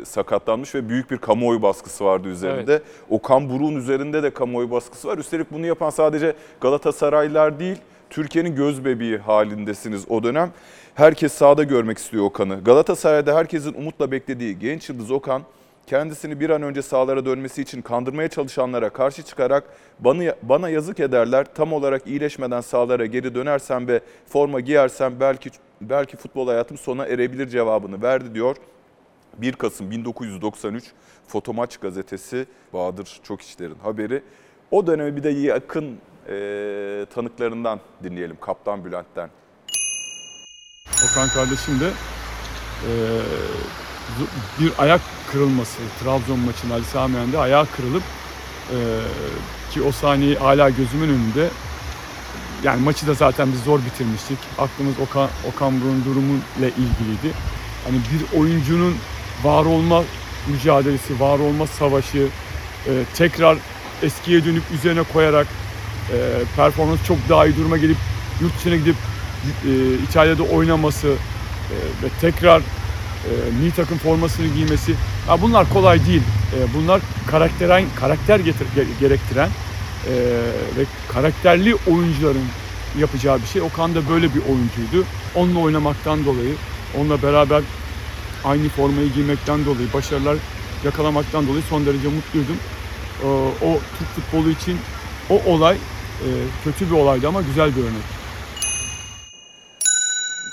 Speaker 1: e, sakatlanmış ve büyük bir kamuoyu baskısı vardı üzerinde. Okan Buruk'un üzerinde de kamuoyu baskısı var. Üstelik bunu yapan sadece Galatasaraylılar değil, Türkiye'nin göz bebeği halindesiniz o dönem. Herkes sahada görmek istiyor Okan'ı. Galatasaray'da herkesin umutla beklediği genç yıldız Okan kendisini bir an önce sahalara dönmesi için kandırmaya çalışanlara karşı çıkarak bana, bana yazık ederler. Tam olarak iyileşmeden sahalara geri dönersem ve forma giyersem belki belki futbol hayatım sona erebilir cevabını verdi diyor. 1 Kasım 1993 Fotomaç gazetesi Bahadır Çokişler'in haberi. O dönemi bir de yakın e, tanıklarından dinleyelim Kaptan Bülent'ten.
Speaker 8: Okan kardeşim de e, bir ayak kırılması, Trabzon maçında Ali Sami Yen'de ayağı kırılıp e, ki o sahneyi hala gözümün önünde yani maçı da zaten biz zor bitirmiştik. Aklımız Okan, Okan Buruk'un durumuyla ilgiliydi. Hani bir oyuncunun var olma mücadelesi, var olma savaşı, e, tekrar eskiye dönüp üzerine koyarak performans çok daha iyi duruma gelip yurt dışına gidip e, İtalya'da oynaması e, ve tekrar e, milli takım formasını giymesi ya bunlar kolay değil. E, bunlar karakteren karakter getir, ge- gerektiren e, ve karakterli oyuncuların yapacağı bir şey. Okan da böyle bir oyuncuydu. Onunla oynamaktan dolayı, onunla beraber aynı formayı giymekten dolayı, başarılar yakalamaktan dolayı son derece mutluydum. E, o Türk futbolu için o olay kötü bir olaydı ama güzel bir örnek.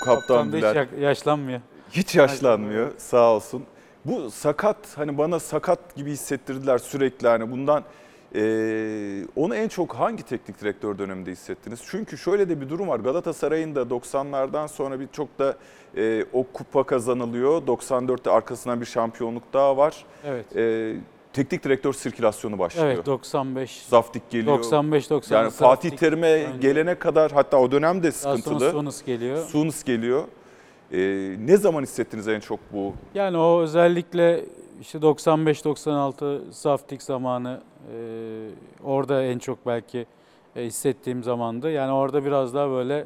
Speaker 1: Kaptan
Speaker 2: Kaptan da hiç yaşlanmıyor.
Speaker 1: Hiç yaşlanmıyor sağ olsun. Bu sakat hani bana sakat gibi hissettirdiler sürekli hani bundan eee, onu en çok hangi teknik direktör döneminde hissettiniz? Çünkü şöyle de bir durum var Galatasaray'ın da 90'lardan sonra birçok da eee, o kupa kazanılıyor. 94'te arkasından bir şampiyonluk daha var.
Speaker 2: Evet.
Speaker 1: Eee, teknik direktör sirkülasyonu başlıyor.
Speaker 2: Evet 95
Speaker 1: Zaftik geliyor.
Speaker 2: 95 90
Speaker 1: yani Fatih Terim'e gelene kadar hatta o dönemde sıkıntılı.
Speaker 2: Sonus geliyor.
Speaker 1: Sunis geliyor. Eee, ne zaman hissettiniz en çok bu
Speaker 2: Yani o özellikle işte 95-96 Saftik zamanı e, orada en çok belki e, hissettiğim zamandı. Yani orada biraz daha böyle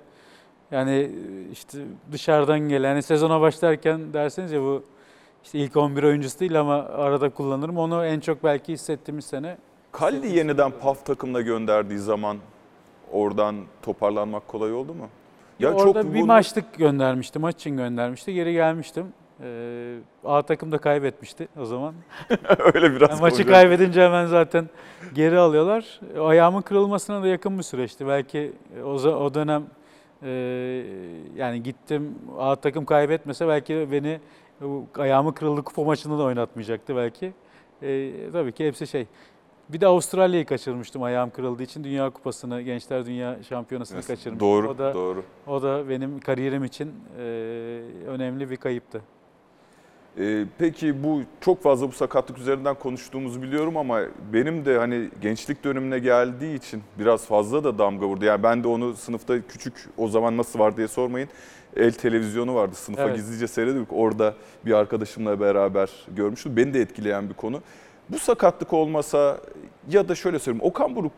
Speaker 2: yani işte dışarıdan gelen hani sezona başlarken derseniz ya bu işte ilk 11 oyuncusu değil ama arada kullanırım. Onu en çok belki hissettiğimiz sene.
Speaker 1: Kalli yeniden PAF takımına gönderdiği zaman oradan toparlanmak kolay oldu mu?
Speaker 2: orada bir
Speaker 1: bunu-
Speaker 2: maçlık göndermişti, maç için göndermişti. Geri gelmiştim. Ee, A takım da kaybetmişti o zaman. *laughs*
Speaker 1: öyle biraz
Speaker 2: Yani maçı kaybedince hemen zaten geri alıyorlar. Ayağımın kırılmasına da yakın bir süreçti. Belki o, o dönem e, yani gittim A takım kaybetmese belki beni bu ayağımı kırıldı kupa maçında da oynatmayacaktı belki. E, tabii ki hepsi şey. Bir de Avustralya'yı kaçırmıştım ayağım kırıldığı için. Dünya Kupası'nı, Gençler Dünya Şampiyonası'nı
Speaker 1: Evet,
Speaker 2: kaçırmıştım.
Speaker 1: Doğru,
Speaker 2: o da
Speaker 1: doğru.
Speaker 2: o da benim kariyerim için e, önemli bir kayıptı.
Speaker 1: Ee, peki bu çok fazla bu sakatlık üzerinden konuştuğumuzu biliyorum ama benim de hani gençlik dönemine geldiği için biraz fazla da damga vurdu. Yani ben de onu sınıfta küçük o zaman nasıl var diye sormayın. El televizyonu vardı sınıfa
Speaker 2: Evet.
Speaker 1: gizlice seyrediyorduk. Orada bir arkadaşımla beraber görmüştüm. Beni de etkileyen bir konu. Bu sakatlık olmasa ya da şöyle söyleyeyim Okan Buruk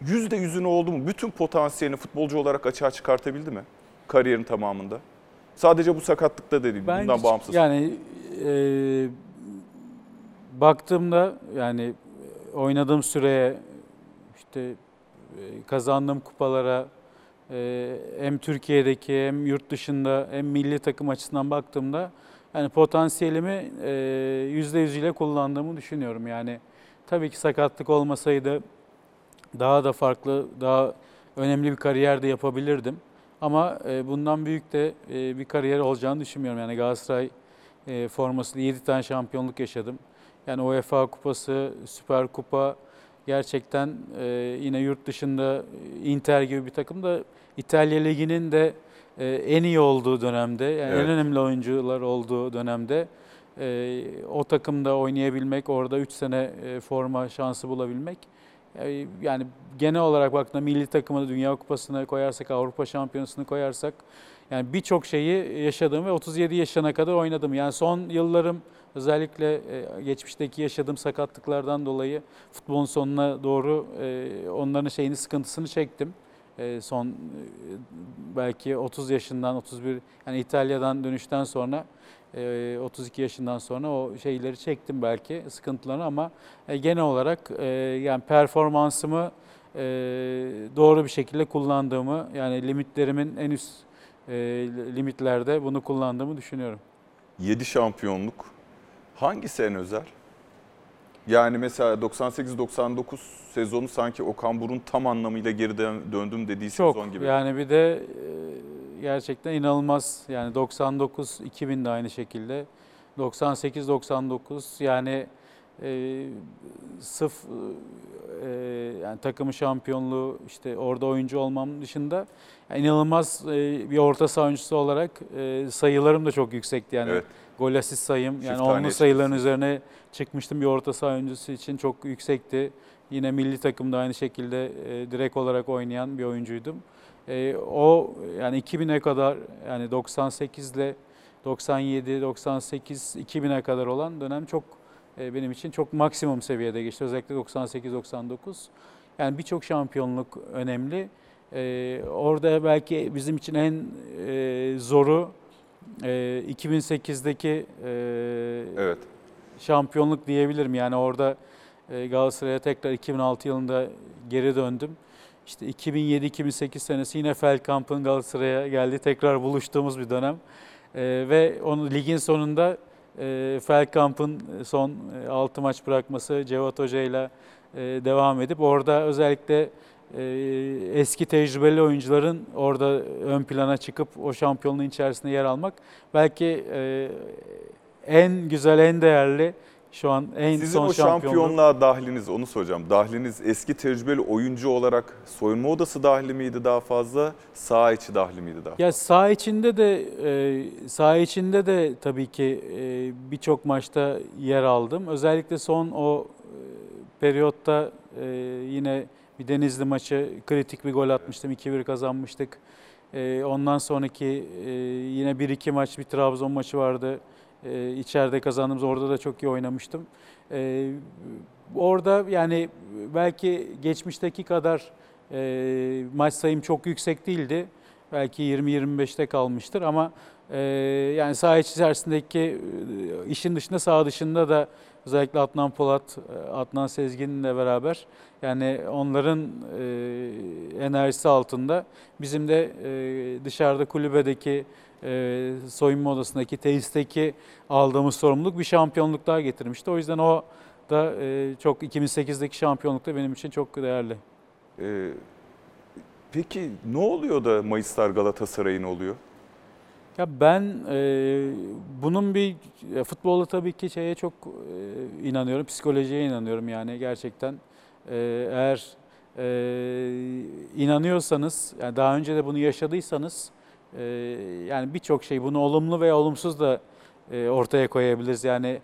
Speaker 1: yüzde yüzünü oldu mu? Bütün potansiyelini futbolcu olarak açığa çıkartabildi mi? Kariyerin tamamında. Sadece bu sakatlıkta da değil,
Speaker 2: Ben
Speaker 1: bundan
Speaker 2: hiç-
Speaker 1: bağımsız.
Speaker 2: Yani e, baktığımda yani oynadığım süreye işte e, kazandığım kupalara hem Türkiye'deki hem yurt dışında hem milli takım açısından baktığımda yani potansiyelimi e, yüzde yüz ile kullandığımı düşünüyorum. Yani tabii ki sakatlık olmasaydı daha da farklı, daha önemli bir kariyer de yapabilirdim. Ama e, bundan büyük de e, bir kariyer olacağını düşünmüyorum. Yani Galatasaray formasıyla 7 tane şampiyonluk yaşadım. Yani UEFA Kupası, Süper Kupa gerçekten e, yine yurt dışında Inter gibi bir takım da İtalya Ligi'nin de e, en iyi olduğu dönemde, yani
Speaker 1: Evet.
Speaker 2: en önemli oyuncular olduğu dönemde e, o takımda oynayabilmek, orada 3 sene e, forma şansı bulabilmek e, yani genel olarak baktığında milli takımını Dünya Kupası'na koyarsak, Avrupa Şampiyonası'nı koyarsak yani birçok şeyi yaşadım ve 37 yaşına kadar oynadım. Yani son yıllarım özellikle e, geçmişteki yaşadığım sakatlıklardan dolayı futbolun sonuna doğru e, onların şeyini sıkıntısını çektim. E, Son belki 30 yaşından 31 yani İtalya'dan dönüşten sonra e, 32 yaşından sonra o şeyleri çektim belki sıkıntılarını ama genel olarak yani performansımı doğru bir şekilde kullandığımı yani limitlerimin en üst limitlerde bunu kullandığımı düşünüyorum.
Speaker 1: 7 şampiyonluk hangi sene özel? Yani mesela 98-99 sezonu sanki Okan Burun tam anlamıyla geri dön- döndüm dediği
Speaker 2: Çok
Speaker 1: sezon gibi.
Speaker 2: yani bir de e, gerçekten inanılmaz yani 99 2000 de aynı şekilde 98 99 yani e, sırf e, yani takımı şampiyonluğu işte orada oyuncu olmam dışında yani inanılmaz e, bir orta saha oyuncusu olarak e, sayılarım da çok yüksekti yani
Speaker 1: Evet.
Speaker 2: gol asist sayım yani
Speaker 1: Çift
Speaker 2: onlu
Speaker 1: taneye
Speaker 2: sayıların üzerine çıkmıştım bir orta saha oyuncusu için çok yüksekti. Yine milli takımda aynı şekilde e, direkt olarak oynayan bir oyuncuydum. E, o yani 2000'e kadar yani 98 ile 97, 98, 2000'e kadar olan dönem çok benim için çok maksimum seviyede geçti. Özellikle 98-99. Yani birçok şampiyonluk önemli. E, orada belki bizim için en e, zoru e, 2008'deki e,
Speaker 1: Evet.
Speaker 2: şampiyonluk diyebilirim. Yani orada e, Galatasaray'a tekrar 2006 yılında geri döndüm. İşte 2007-2008 senesi yine Feldkamp'ın Galatasaray'a geldi. Tekrar buluştuğumuz bir dönem. E, ve onu ligin sonunda e, Feldkamp'ın son 6 maç bırakması Cevat Hoca ile e, devam edip orada özellikle e, eski tecrübeli oyuncuların orada ön plana çıkıp o şampiyonluğun içerisinde yer almak belki e, en güzel, en değerli şu an en
Speaker 1: Sizin
Speaker 2: son
Speaker 1: o şampiyonluğa dahliniz onu soracağım. Dahliniz eski tecrübeli oyuncu olarak soyunma odası dahli miydi daha fazla, saha içi dahli miydi daha?
Speaker 2: Ya saha içinde de e, saha içinde de tabii ki e, birçok maçta yer aldım. Özellikle son o e, periyotta e, yine bir Denizli maçı kritik bir gol atmıştım. 2-1 kazanmıştık. E, ondan sonraki e, yine 1-2 maç bir Trabzon maçı vardı. E, içeride kazandığımız orada da çok iyi oynamıştım. E, orada yani belki geçmişteki kadar e, maç sayım çok yüksek değildi. Belki 20-25'te kalmıştır ama e, yani saha içerisindeki e, işin dışında saha dışında da özellikle Adnan Polat, Adnan Sezgin'le beraber yani onların enerjisi altında bizim de dışarıda kulübedeki e, soyunma odasındaki tesisteki aldığımız sorumluluk bir şampiyonluk daha getirmişti. O yüzden o da e, çok 2008'deki şampiyonluk da benim için çok değerli.
Speaker 1: Ee, peki ne oluyor da Mayıslar Galatasaray'ın oluyor?
Speaker 2: Ya ben e, bunun bir futbolda tabii ki şeye çok e, inanıyorum, psikolojiye inanıyorum yani gerçekten. E, eğer e, inanıyorsanız, yani daha önce de bunu yaşadıysanız, e, yani birçok şey bunu olumlu veya olumsuz da e, ortaya koyabiliriz. Yani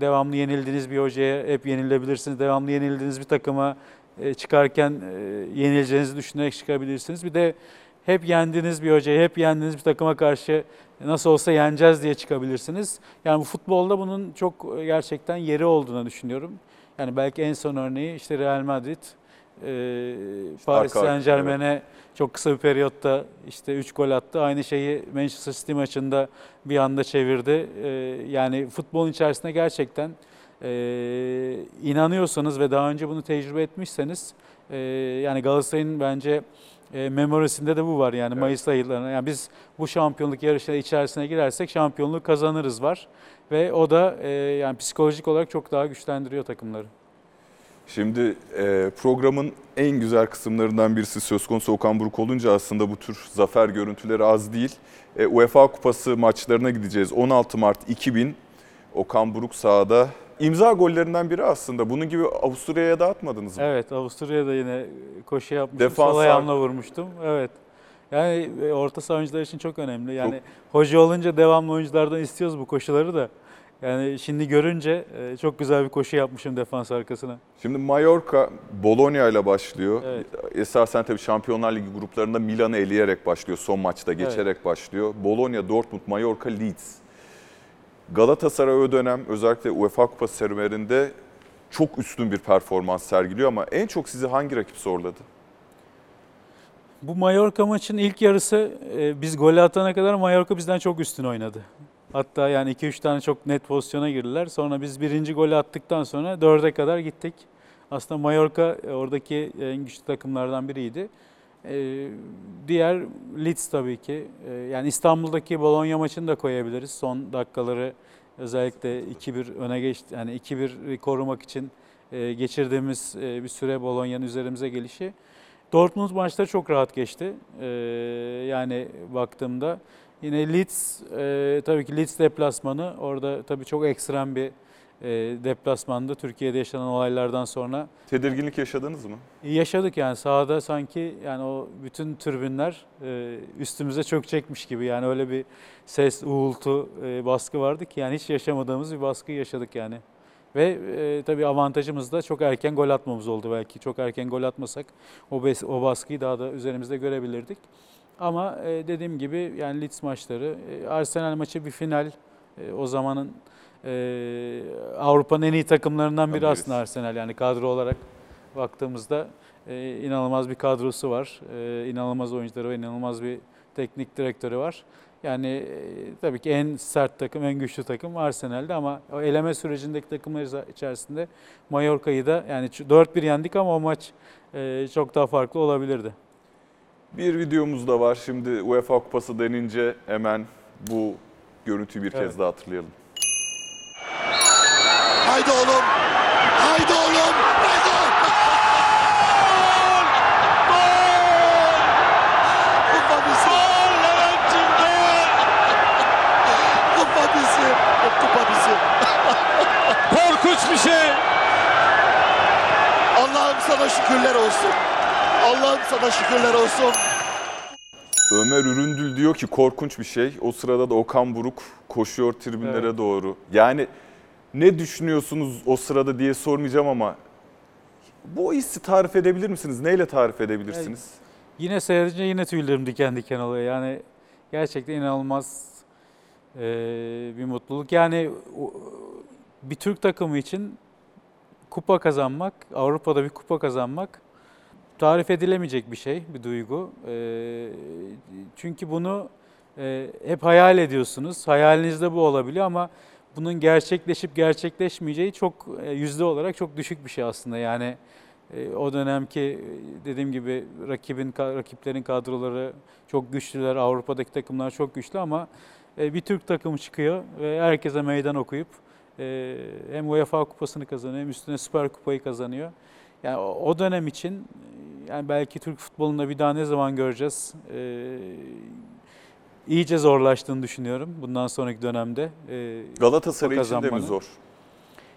Speaker 2: devamlı yenildiğiniz bir hocaya hep yenilebilirsiniz. Devamlı yenildiğiniz bir takıma e, çıkarken e, yenileceğinizi düşünerek çıkabilirsiniz. Bir de hep yendiğiniz bir hocaya, hep yendiğiniz bir takıma karşı nasıl olsa yeneceğiz diye çıkabilirsiniz. Yani bu futbolda bunun çok gerçekten yeri olduğunu düşünüyorum. Yani belki en son örneği işte Real Madrid, e, Paris
Speaker 1: arka-
Speaker 2: Saint Germain'e çok kısa bir periyotta işte 3 gol attı. Aynı şeyi Manchester City maçında bir anda çevirdi. E, yani futbolun içerisinde gerçekten e, inanıyorsanız ve daha önce bunu tecrübe etmişseniz e, yani Galatasaray'ın bence e, memorisinde de bu var yani
Speaker 1: Evet.
Speaker 2: Mayıs aylarına. Yani biz bu şampiyonluk yarışları içerisine girersek şampiyonluğu kazanırız var ve o da e, yani psikolojik olarak çok daha güçlendiriyor takımları.
Speaker 1: Şimdi e, programın en güzel kısımlarından birisi söz konusu Okan Buruk olunca aslında bu tür zafer görüntüleri az değil. E, UEFA Kupası maçlarına gideceğiz. 16 Mart 2000 Okan Buruk sahada. İmza gollerinden biri aslında. Bunun gibi Avusturya'ya da atmadınız mı?
Speaker 2: Evet Avusturya'da yine koşu yapmıştım.
Speaker 1: Defans
Speaker 2: Sol ayağımla vurmuştum. Evet. Yani e, orta saha oyuncular için çok önemli. Yani hoca olunca devamlı oyunculardan istiyoruz bu koşuları da. Yani şimdi görünce e, çok güzel bir koşu yapmışım defans arkasına.
Speaker 1: Şimdi Mallorca Bologna ile başlıyor.
Speaker 2: Evet.
Speaker 1: Esasen tabii Şampiyonlar Ligi gruplarında Milan'ı eleyerek başlıyor. Son maçta geçerek başlıyor. Bologna, Dortmund, Mallorca, Leeds. Galatasaray o dönem özellikle UEFA Kupası serüveninde çok üstün bir performans sergiliyor ama en çok sizi hangi rakip zorladı?
Speaker 2: Bu Mallorca maçın ilk yarısı e, biz gol atana kadar Mallorca bizden çok üstün oynadı. Hatta yani 2-3 tane çok net pozisyona girdiler. Sonra biz birinci golü attıktan sonra 4'e kadar gittik. Aslında Mallorca e, oradaki en güçlü takımlardan biriydi. E, diğer Leeds tabii ki. E, yani İstanbul'daki Bologna maçını da koyabiliriz. Son dakikaları özellikle 2-1 öne geçti. Yani 2-1 korumak için e, geçirdiğimiz e, bir süre Bologna'nın üzerimize gelişi. Dortmund maçları çok rahat geçti. Ee, yani baktığımda yine Leeds e, tabii ki Leeds deplasmanı orada tabii çok ekstrem bir e, deplasmanda Türkiye'de yaşanan olaylardan sonra
Speaker 1: Tedirginlik yaşadınız mı?
Speaker 2: yaşadık yani sahada sanki yani o bütün türbünler e, üstümüze çök çekmiş gibi yani öyle bir ses, uğultu, e, baskı vardı ki yani hiç yaşamadığımız bir baskı yaşadık yani. Ve e, tabii avantajımız da çok erken gol atmamız oldu belki. Çok erken gol atmasak o, bes- o baskıyı daha da üzerimizde görebilirdik. Ama e, dediğim gibi yani Leeds maçları, e, Arsenal maçı bir final. E, o zamanın Avrupa'nın en iyi takımlarından biri aslında Arsenal. Yani kadro olarak baktığımızda inanılmaz bir kadrosu var. İnanılmaz oyuncuları ve inanılmaz bir teknik direktörü var. Yani tabii ki en sert takım, en güçlü takım Arsenal'de ama o eleme sürecindeki takımlar içerisinde Mallorca'yı da yani 4-1 yendik ama o maç çok daha farklı olabilirdi.
Speaker 1: Bir videomuz da var. Şimdi UEFA Kupası denince hemen bu görüntüyü bir
Speaker 2: Evet.
Speaker 1: kez daha hatırlayalım.
Speaker 9: Haydi oğlum. Haydi oğlum. Bizim. Korkunç bir şey. Allah'ım sana şükürler olsun. Allah'ım sana şükürler olsun.
Speaker 1: Ömer Üründül diyor ki korkunç bir şey. O sırada da Okan Buruk koşuyor tribünlere
Speaker 2: Evet.
Speaker 1: doğru. Yani ne düşünüyorsunuz o sırada diye sormayacağım ama bu hissi tarif edebilir misiniz? Neyle tarif edebilirsiniz?
Speaker 2: Yine seyredince yine tüylerim diken diken oluyor. Yani gerçekten inanılmaz e, bir mutluluk. Yani o- bir Türk takımı için kupa kazanmak, Avrupa'da bir kupa kazanmak tarif edilemeyecek bir şey, bir duygu. E, çünkü bunu e, hep hayal ediyorsunuz. Hayalinizde bu olabiliyor ama bunun gerçekleşip gerçekleşmeyeceği çok e, yüzde olarak çok düşük bir şey aslında. Yani e, o dönemki dediğim gibi rakibin rakiplerin kadroları çok güçlüler. Avrupa'daki takımlar çok güçlü ama bir Türk takımı çıkıyor ve herkese meydan okuyup hem UEFA kupasını kazanıyor hem üstüne Süper Kupayı kazanıyor. Yani o dönem için yani belki Türk futbolunda bir daha ne zaman göreceğiz? E, iyice zorlaştığını düşünüyorum bundan sonraki dönemde. E,
Speaker 1: Galatasaray için de mi zor?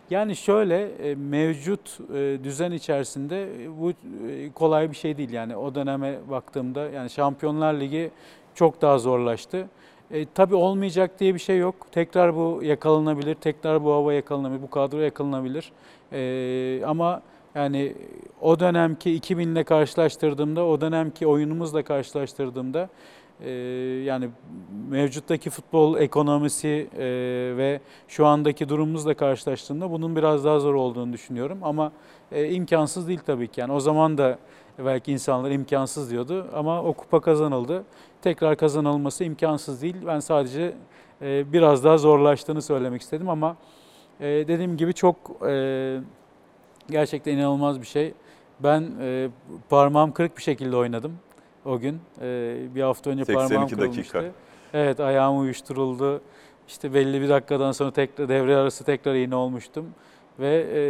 Speaker 2: yani şöyle e, mevcut e, düzen içerisinde e, bu e, kolay bir şey değil. Yani o döneme baktığımda yani Şampiyonlar Ligi çok daha zorlaştı. E, tabii olmayacak diye bir şey yok. Tekrar bu yakalanabilir, tekrar bu hava yakalanabilir, bu kadro yakalanabilir. E, ama yani o dönemki 2000 ile karşılaştırdığımda, o dönemki oyunumuzla karşılaştırdığımda e, yani mevcuttaki futbol ekonomisi e, ve şu andaki durumumuzla karşılaştığımda bunun biraz daha zor olduğunu düşünüyorum. Ama e, imkansız değil tabii ki. Yani o zaman da belki insanlar imkansız diyordu ama o kupa kazanıldı. Tekrar kazanılması imkansız değil. Ben sadece e, biraz daha zorlaştığını söylemek istedim ama E, dediğim gibi çok e, gerçekten inanılmaz bir şey. Ben e, parmağım kırık bir şekilde oynadım o gün. E, bir hafta önce
Speaker 1: 82
Speaker 2: parmağım
Speaker 1: dakika.
Speaker 2: kırılmıştı. Evet ayağım uyuşturuldu. İşte belli bir dakikadan sonra tekrar devre arası tekrar iğne olmuştum. Ve e,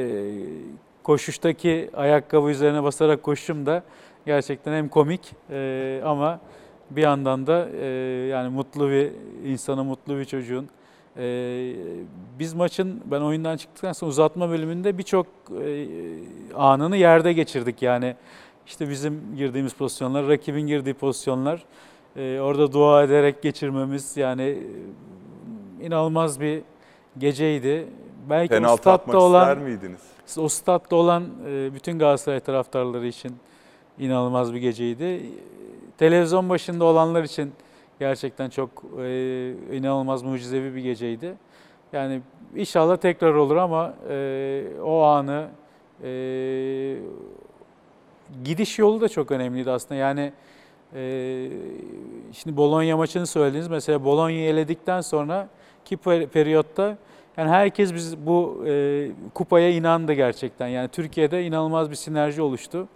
Speaker 2: koşuştaki ayakkabı üzerine basarak koşuşum da gerçekten hem komik e, ama bir yandan da e, yani mutlu bir insanı mutlu bir çocuğun. E, biz maçın ben oyundan çıktıktan sonra uzatma bölümünde birçok e, anını yerde geçirdik yani. işte bizim girdiğimiz pozisyonlar, rakibin girdiği pozisyonlar. e, orada dua ederek geçirmemiz yani e, inanılmaz bir geceydi. Belki o
Speaker 1: Penaltı
Speaker 2: statta
Speaker 1: atmak
Speaker 2: olan
Speaker 1: miydiniz?
Speaker 2: o statta olan e, bütün Galatasaray taraftarları için inanılmaz bir geceydi. Televizyon başında olanlar için gerçekten çok e, inanılmaz mucizevi bir geceydi. Yani inşallah tekrar olur ama e, o anı e, gidiş yolu da çok önemliydi aslında. Yani e, şimdi Bologna maçını söylediniz. Mesela Bologna'yı eledikten sonra ki per- periyotta yani herkes biz bu e, kupaya inandı gerçekten. Yani Türkiye'de inanılmaz bir sinerji oluştu.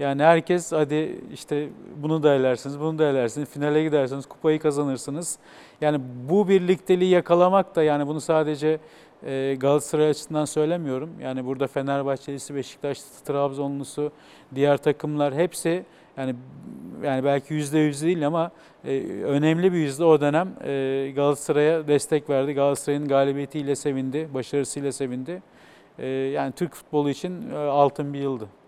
Speaker 2: Yani herkes hadi işte bunu da elersiniz, bunu da elersiniz, finale gidersiniz, kupayı kazanırsınız. Yani bu birlikteliği yakalamak da yani bunu sadece e, Galatasaray açısından söylemiyorum. Yani burada Fenerbahçelisi, Beşiktaşlısı, Trabzonlusu, diğer takımlar hepsi yani yani belki yüzde yüz değil ama e, önemli bir yüzde o dönem e, Galatasaray'a destek verdi. Galatasaray'ın galibiyetiyle sevindi, başarısıyla sevindi. E, yani Türk futbolu için e, altın bir yıldı.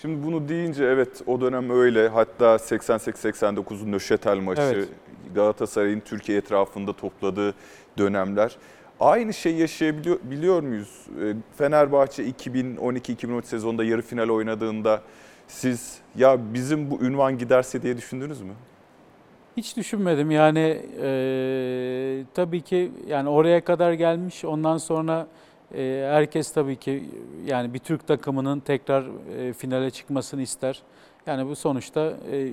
Speaker 1: Şimdi bunu deyince evet o dönem öyle. Hatta 88-89'un Nöşetel maçı,
Speaker 2: Evet.
Speaker 1: Galatasaray'ın Türkiye etrafında topladığı dönemler. Aynı şeyi yaşayabiliyor biliyor muyuz? Ee, Fenerbahçe 2012-2013 sezonunda yarı final oynadığında siz ya bizim bu ünvan giderse diye düşündünüz mü?
Speaker 2: Hiç düşünmedim yani e, tabii ki yani oraya kadar gelmiş ondan sonra herkes tabii ki yani bir Türk takımının tekrar e, finale çıkmasını ister. Yani bu sonuçta e,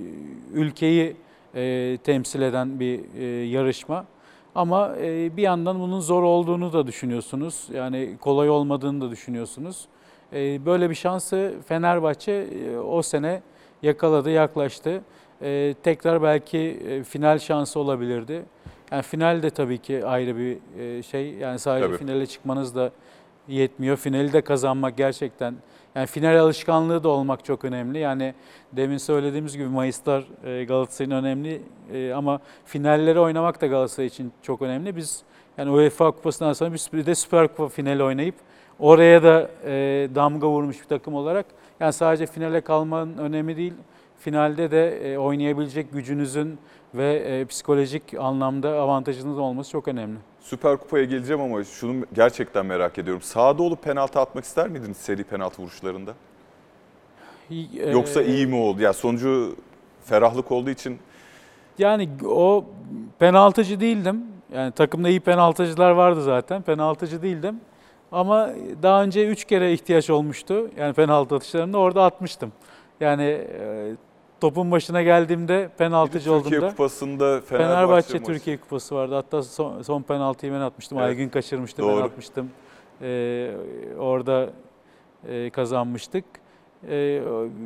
Speaker 2: ülkeyi e, temsil eden bir yarışma. Ama bir yandan bunun zor olduğunu da düşünüyorsunuz. Yani kolay olmadığını da düşünüyorsunuz. Böyle bir şansı Fenerbahçe o sene yakaladı, yaklaştı. Tekrar belki final şansı olabilirdi. Yani final de tabii ki ayrı bir e, şey. Yani sadece
Speaker 1: Tabii.
Speaker 2: finale çıkmanız da yetmiyor. Finali de kazanmak gerçekten yani final alışkanlığı da olmak çok önemli. Yani demin söylediğimiz gibi Mayıslar e, Galatasaray'ın önemli e, ama finalleri oynamak da Galatasaray için çok önemli. Biz yani UEFA Kupası'ndan sonra biz bir de Süper Kupa finali oynayıp oraya da damga vurmuş bir takım olarak yani sadece finale kalmanın önemi değil. Finalde de oynayabilecek gücünüzün ve e, psikolojik anlamda avantajınız olması çok önemli.
Speaker 1: Süper Kupa'ya geleceğim ama şunu gerçekten merak ediyorum. Sahada olup penaltı atmak ister miydiniz seri penaltı vuruşlarında?
Speaker 2: E,
Speaker 1: Yoksa iyi mi oldu? Ya sonucu ferahlık olduğu için
Speaker 2: Yani o penaltıcı değildim. Yani takımda iyi penaltıcılar vardı zaten. Penaltıcı değildim. Ama daha önce üç kere ihtiyaç olmuştu. Yani penaltı atışlarında orada atmıştım. Yani e, topun başına geldiğimde penaltıcı
Speaker 1: Türkiye
Speaker 2: olduğumda.
Speaker 1: Kupası'nda Fenerbahçe,
Speaker 2: Fenerbahçe
Speaker 1: maçı.
Speaker 2: Türkiye Kupası vardı. Hatta son, son penaltıyı ben atmıştım.
Speaker 1: Evet,
Speaker 2: Aygün kaçırmıştı, ben
Speaker 1: doğru.
Speaker 2: atmıştım. Ee, orada e, kazanmıştık. Ee,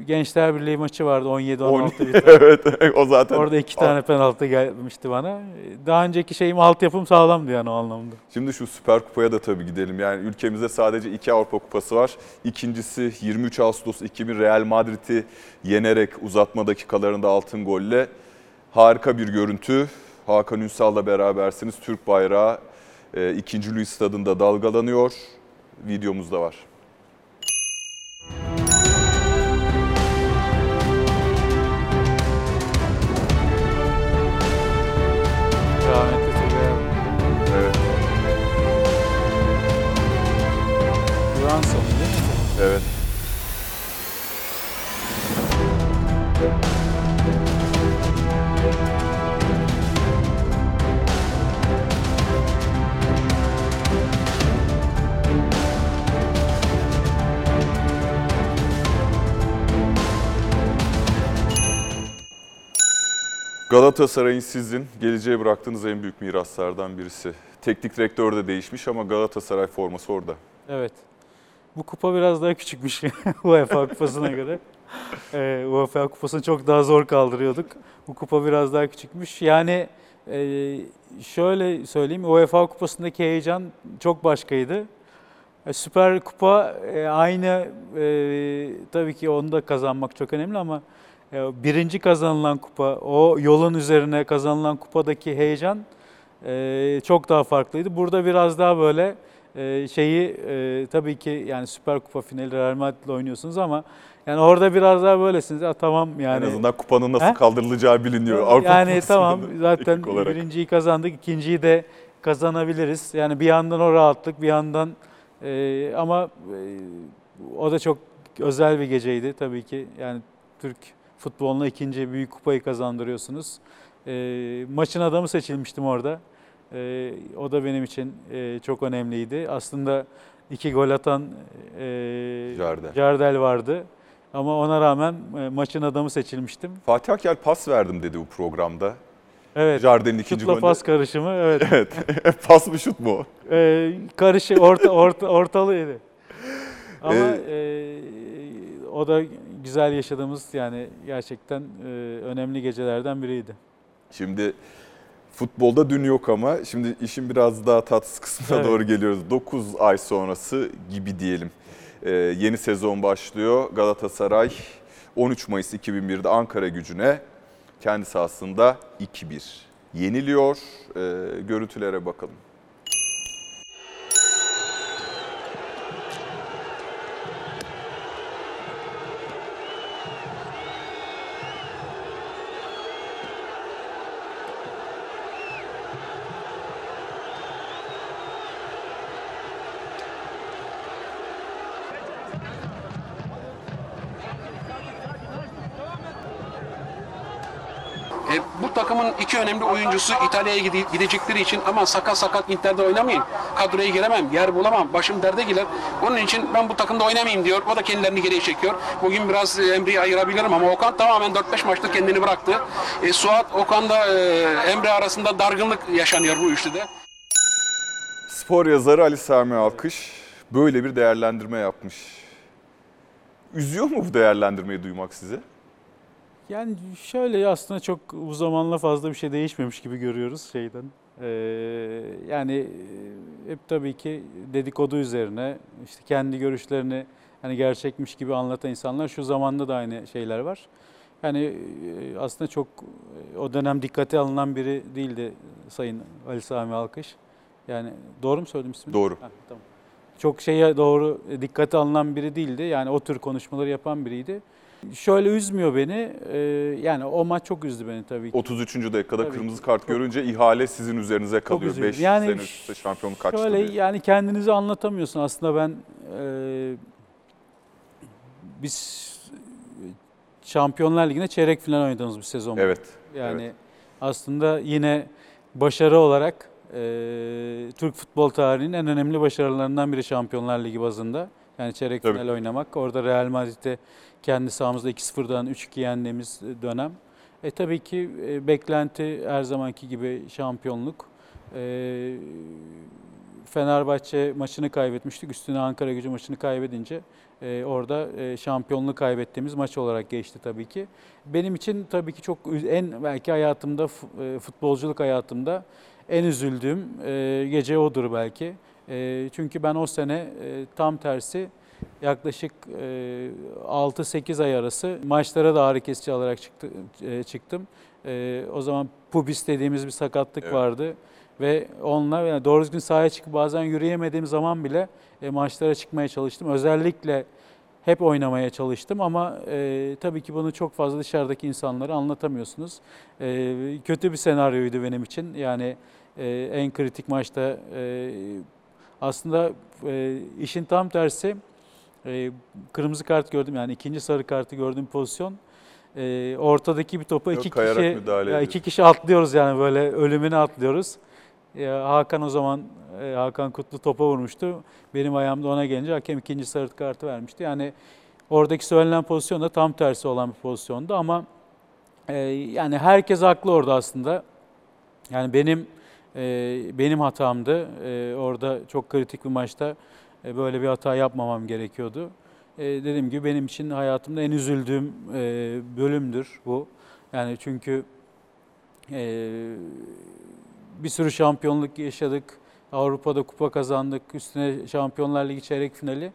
Speaker 2: Gençler Birliği maçı vardı 17-16 biten. *laughs*
Speaker 1: evet o zaten.
Speaker 2: Orada iki tane penaltı gelmişti bana. Daha önceki şeyim altyapım sağlamdı yani o anlamda.
Speaker 1: Şimdi şu Süper Kupa'ya da tabii gidelim. Yani ülkemizde sadece iki Avrupa Kupası var. İkincisi 23 Ağustos 2000 Real Madrid'i yenerek uzatma dakikalarında altın golle. Harika bir görüntü. Hakan Ünsal'la berabersiniz. Türk bayrağı e, 2. Louis Stadında dalgalanıyor. Videomuz da var. Galatasaray'ın sizin geleceğe bıraktığınız en büyük miraslardan birisi. Teknik direktör de değişmiş ama Galatasaray forması orada.
Speaker 2: Evet. Bu kupa biraz daha küçükmüş *laughs* UEFA kupasına göre. Ee, UEFA kupasını çok daha zor kaldırıyorduk. Bu kupa biraz daha küçükmüş. Yani e, şöyle söyleyeyim UEFA kupasındaki heyecan çok başkaydı. E, Süper Kupa e, aynı e, tabii ki onu da kazanmak çok önemli ama e, birinci kazanılan kupa, o yolun üzerine kazanılan kupadaki heyecan e, çok daha farklıydı. Burada biraz daha böyle e, şeyi e, tabii ki yani Süper Kupa finali Real Madrid'le oynuyorsunuz ama yani orada biraz daha böylesiniz. Ha, tamam yani.
Speaker 1: en azından kupanın nasıl
Speaker 2: He?
Speaker 1: kaldırılacağı biliniyor. Avrupa
Speaker 2: Yani tamam zaten birinciyi kazandık, ikinciyi de kazanabiliriz. Yani bir yandan o rahatlık, bir yandan e, ama e, o da çok özel bir geceydi tabii ki. Yani Türk futboluna ikinci büyük kupayı kazandırıyorsunuz. E, maçın adamı seçilmiştim orada. E, o da benim için e, çok önemliydi. Aslında iki gol atan e,
Speaker 1: Jardel.
Speaker 2: Jardel vardı. Ama ona rağmen e, maçın adamı seçilmiştim.
Speaker 1: Fatih Akel pas verdim dedi bu programda.
Speaker 2: Evet.
Speaker 1: Jardel'in ikinci
Speaker 2: Şutla
Speaker 1: golünde.
Speaker 2: pas karışımı evet. *laughs*
Speaker 1: Evet. *laughs* pas mı şut mu? o?
Speaker 2: Ee, karışı orta orta ortalıydı. *laughs* Ama e, o da güzel yaşadığımız yani gerçekten e, önemli gecelerden biriydi.
Speaker 1: Şimdi futbolda dün yok ama şimdi işin biraz daha tatsız kısmına
Speaker 2: Evet.
Speaker 1: doğru geliyoruz. 9 ay sonrası gibi diyelim. Ee, yeni sezon başlıyor. Galatasaray 13 Mayıs 2001'de Ankara gücüne kendi sahasında 2-1 yeniliyor. Ee, görüntülere bakalım.
Speaker 10: Oyuncusu İtalya'ya gide- gidecekleri için ama sakat sakat Inter'de oynamayayım. Kadroya giremem, yer bulamam, başım derde girer. Onun için ben bu takımda oynamayayım diyor. O da kendilerini geriye çekiyor. Bugün biraz e, Emre'yi ayırabilirim ama Okan tamamen 4-5 maçta kendini bıraktı. E, Suat, Okan da e, Emre arasında dargınlık yaşanıyor bu üçlüde.
Speaker 1: Spor yazarı Ali Sami Alkış böyle bir değerlendirme yapmış. Üzüyor mu bu değerlendirmeyi duymak sizi?
Speaker 2: Yani şöyle aslında çok bu zamanla fazla bir şey değişmemiş gibi görüyoruz şeyden. Ee, yani e, hep tabii ki dedikodu üzerine işte kendi görüşlerini hani gerçekmiş gibi anlatan insanlar şu zamanda da aynı şeyler var. Yani e, aslında çok e, o dönem dikkate alınan biri değildi Sayın Ali Sami Alkış. Yani doğru mu söyledim ismini?
Speaker 1: Doğru.
Speaker 2: Ha, tamam. Çok şeye doğru dikkate alınan biri değildi. Yani o tür konuşmaları yapan biriydi. Şöyle üzmüyor beni. e, yani o maç çok üzdü beni tabii ki.
Speaker 1: 33. dakikada
Speaker 2: Tabii
Speaker 1: kırmızı
Speaker 2: ki.
Speaker 1: kart görünce ihale sizin üzerinize kalıyor.
Speaker 2: üzüldüm.
Speaker 1: 5
Speaker 2: Yani
Speaker 1: sene üst üste şampiyonluk kaçtı
Speaker 2: Şöyle
Speaker 1: diye.
Speaker 2: yani kendinizi anlatamıyorsun. Aslında ben e, biz Şampiyonlar Ligi'nde çeyrek final oynadığımız bir sezon. bu.
Speaker 1: Evet.
Speaker 2: Yani
Speaker 1: evet.
Speaker 2: aslında yine başarı olarak e, Türk futbol tarihinin en önemli başarılarından biri Şampiyonlar Ligi bazında. Yani çeyrek
Speaker 1: Tabii.
Speaker 2: final oynamak. Orada Real Madrid'de kendi sahamızda 2-0'dan 3-2 yendiğimiz dönem. E tabii ki e, beklenti her zamanki gibi şampiyonluk. E, Fenerbahçe maçını kaybetmiştik. Üstüne Ankara gücü maçını kaybedince e, orada e, şampiyonluğu kaybettiğimiz maç olarak geçti tabii ki. Benim için tabii ki çok en belki hayatımda e, futbolculuk hayatımda en üzüldüğüm e, gece odur belki. E, çünkü ben o sene e, tam tersi yaklaşık e, 6-8 ay arası maçlara da ağrı kesici alarak çıktı, e, çıktım. E, o zaman pubis dediğimiz bir sakatlık
Speaker 1: Evet.
Speaker 2: vardı ve onunla yani doğru düzgün sahaya çıkıp bazen yürüyemediğim zaman bile e, maçlara çıkmaya çalıştım. Özellikle hep oynamaya çalıştım ama e, tabii ki bunu çok fazla dışarıdaki insanlara anlatamıyorsunuz. E, kötü bir senaryoydu benim için. Yani e, en kritik maçta e, aslında e, işin tam tersi e, kırmızı kart gördüm yani ikinci sarı kartı gördüğüm pozisyon. E, ortadaki bir topa
Speaker 1: Yok,
Speaker 2: iki kişi ya iki kişi atlıyoruz yani böyle ölümüne atlıyoruz. Ya Hakan o zaman e, Hakan Kutlu topa vurmuştu. Benim ayağımda ona gelince hakem ikinci sarı kartı vermişti. Yani oradaki söylenen pozisyon da tam tersi olan bir pozisyondu ama e, yani herkes haklı orada aslında. Yani benim e, benim hatamdı. E, orada çok kritik bir maçta e, böyle bir hata yapmamam gerekiyordu. E, dediğim gibi benim için hayatımda en üzüldüğüm e, bölümdür bu. Yani çünkü e, bir sürü şampiyonluk yaşadık. Avrupa'da kupa kazandık. Üstüne Şampiyonlar Ligi çeyrek finali.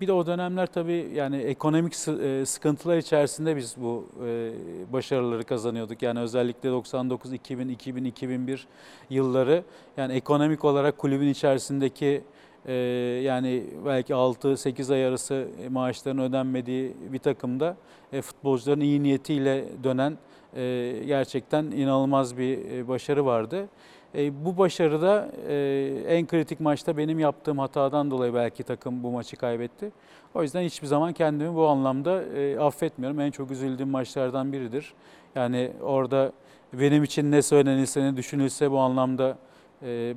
Speaker 2: Bir de o dönemler tabii yani ekonomik sı- e, sıkıntılar içerisinde biz bu e, başarıları kazanıyorduk. Yani özellikle 99, 2000, 2000, 2001 yılları yani ekonomik olarak kulübün içerisindeki e, yani belki 6-8 ay arası maaşların ödenmediği bir takımda e, futbolcuların iyi niyetiyle dönen e, gerçekten inanılmaz bir e, başarı vardı. E, bu başarıda e, en kritik maçta benim yaptığım hatadan dolayı belki takım bu maçı kaybetti. O yüzden hiçbir zaman kendimi bu anlamda e, affetmiyorum. En çok üzüldüğüm maçlardan biridir. Yani orada benim için ne söylenilse ne düşünülse bu anlamda e,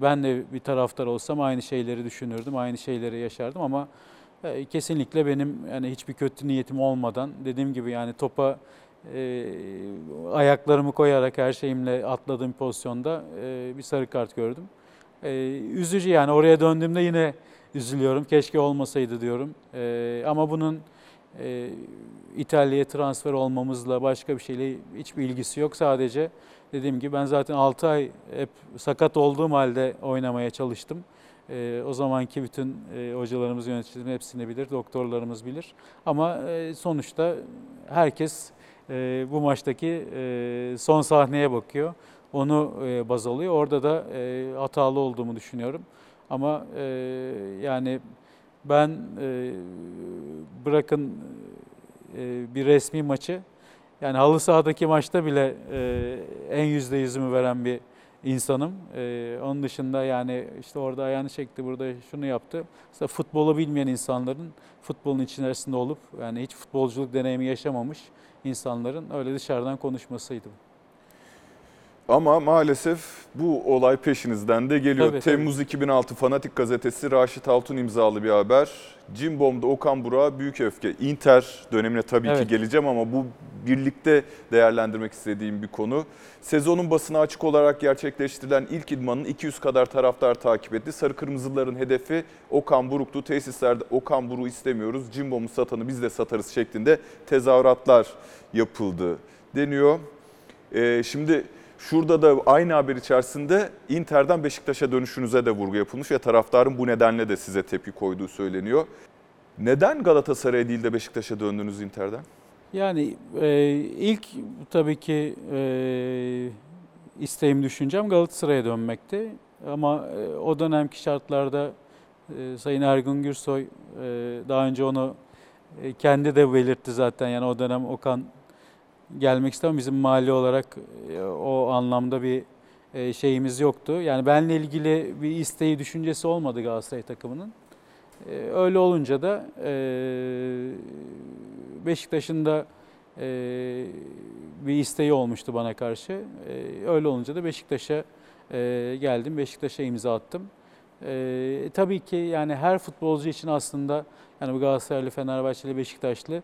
Speaker 2: ben de bir taraftar olsam aynı şeyleri düşünürdüm, aynı şeyleri yaşardım ama e, kesinlikle benim yani hiçbir kötü niyetim olmadan dediğim gibi yani topa e, ayaklarımı koyarak her şeyimle atladığım pozisyonda e, bir sarı kart gördüm. E, üzücü yani oraya döndüğümde yine üzülüyorum. Keşke olmasaydı diyorum. E, ama bunun e, İtalya'ya transfer olmamızla başka bir şeyle hiçbir ilgisi yok. Sadece dediğim gibi ben zaten 6 ay hep sakat olduğum halde oynamaya çalıştım. E, o zamanki bütün e, hocalarımız, yöneticilerimiz hepsini bilir, doktorlarımız bilir. Ama e, sonuçta herkes e, bu maçtaki e, son sahneye bakıyor. Onu e, baz alıyor. Orada da e, hatalı olduğumu düşünüyorum. Ama e, yani ben e, bırakın e, bir resmi maçı yani halı sahadaki maçta bile e, en yüzde yüzümü veren bir insanım. E, onun dışında yani işte orada ayağını çekti, burada şunu yaptı. Mesela futbolu bilmeyen insanların futbolun içerisinde olup yani hiç futbolculuk deneyimi yaşamamış insanların öyle dışarıdan konuşmasıydı.
Speaker 1: Ama maalesef bu olay peşinizden de geliyor.
Speaker 2: Tabii, tabii.
Speaker 1: Temmuz 2006 Fanatik gazetesi Raşit Altun imzalı bir haber. Cimbom'da Okan Burak'a büyük öfke. Inter dönemine tabii ki
Speaker 2: Evet.
Speaker 1: geleceğim ama bu birlikte değerlendirmek istediğim bir konu. Sezonun basına açık olarak gerçekleştirilen ilk idmanın 200 kadar taraftar takip etti. Sarı Kırmızıların hedefi Okan Buruk'tu. Tesislerde Okan Buruk'u istemiyoruz. Cimbom'u satanı biz de satarız şeklinde tezahüratlar yapıldı deniyor. Ee, şimdi şurada da aynı haber içerisinde Inter'den Beşiktaş'a dönüşünüze de vurgu yapılmış ve taraftarın bu nedenle de size tepki koyduğu söyleniyor. Neden Galatasaray'a değil de Beşiktaş'a döndünüz Inter'den?
Speaker 2: Yani e, ilk tabii ki e, isteğim, düşüncem Galatasaray'a dönmekti. Ama e, o dönemki şartlarda e, Sayın Ergun Gürsoy e, daha önce onu e, kendi de belirtti zaten. Yani o dönem Okan gelmek istemem. Bizim mali olarak e, o anlamda bir e, şeyimiz yoktu. Yani benle ilgili bir isteği, düşüncesi olmadı Galatasaray takımının. E, Öyle olunca da Beşiktaş'ın da bir isteği olmuştu bana karşı. Öyle olunca da Beşiktaş'a geldim, Beşiktaş'a imza attım. Tabii ki yani her futbolcu için aslında yani bu Galatasaraylı, Fenerbahçeli, Beşiktaşlı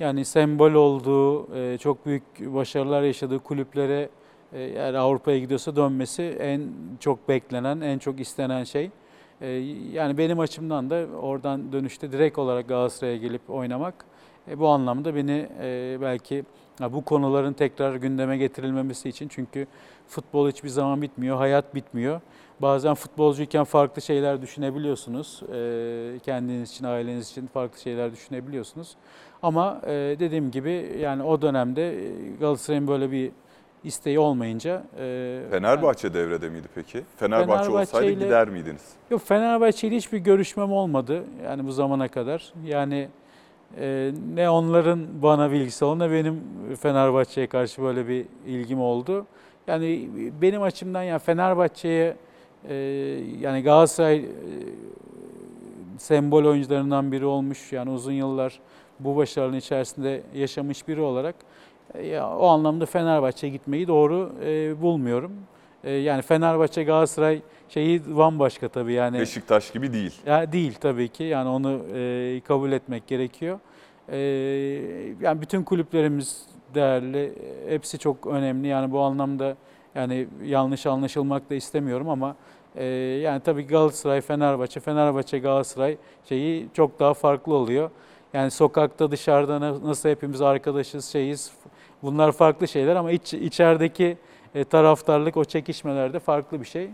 Speaker 2: yani sembol olduğu, e, çok büyük başarılar yaşadığı kulüplere e, eğer Avrupa'ya gidiyorsa dönmesi en çok beklenen, en çok istenen şey. E, Yani benim açımdan da oradan dönüşte direkt olarak Galatasaray'a gelip oynamak bu anlamda beni belki bu konuların tekrar gündeme getirilmemesi için çünkü futbol hiçbir zaman bitmiyor, hayat bitmiyor. Bazen futbolcuyken farklı şeyler düşünebiliyorsunuz. Kendiniz için, aileniz için farklı şeyler düşünebiliyorsunuz. Ama e, dediğim gibi yani o dönemde e, Galatasaray'ın böyle bir isteği olmayınca e,
Speaker 1: Fenerbahçe devrede miydi peki? Fenerbahçe
Speaker 2: Fenerbahçe
Speaker 1: olsaydı
Speaker 2: ile-
Speaker 1: gider miydiniz?
Speaker 2: Yok Fenerbahçe ile hiçbir görüşmem olmadı yani bu zamana kadar. Yani e, ne onların bana bilgisi oldu ne benim Fenerbahçe'ye karşı böyle bir ilgim oldu. Yani benim açımdan yani Fenerbahçe'ye e, yani Galatasaray e, sembol oyuncularından biri olmuş. Yani uzun yıllar bu başarının içerisinde yaşamış biri olarak e, ya, o anlamda Fenerbahçe'ye gitmeyi doğru e, bulmuyorum. E, yani Fenerbahçe Galatasaray şeyi bambaşka tabii yani.
Speaker 1: Beşiktaş gibi değil.
Speaker 2: Ya değil tabii ki. Yani onu e, kabul etmek gerekiyor. E, yani bütün kulüplerimiz değerli. Hepsi çok önemli. Yani bu anlamda yani yanlış anlaşılmak da istemiyorum ama e, yani tabii Galatasaray, Fenerbahçe, Fenerbahçe, Galatasaray şeyi çok daha farklı oluyor. Yani sokakta dışarıda na- nasıl hepimiz arkadaşız şeyiz bunlar farklı şeyler ama iç, içerideki e, taraftarlık o çekişmelerde farklı bir şey.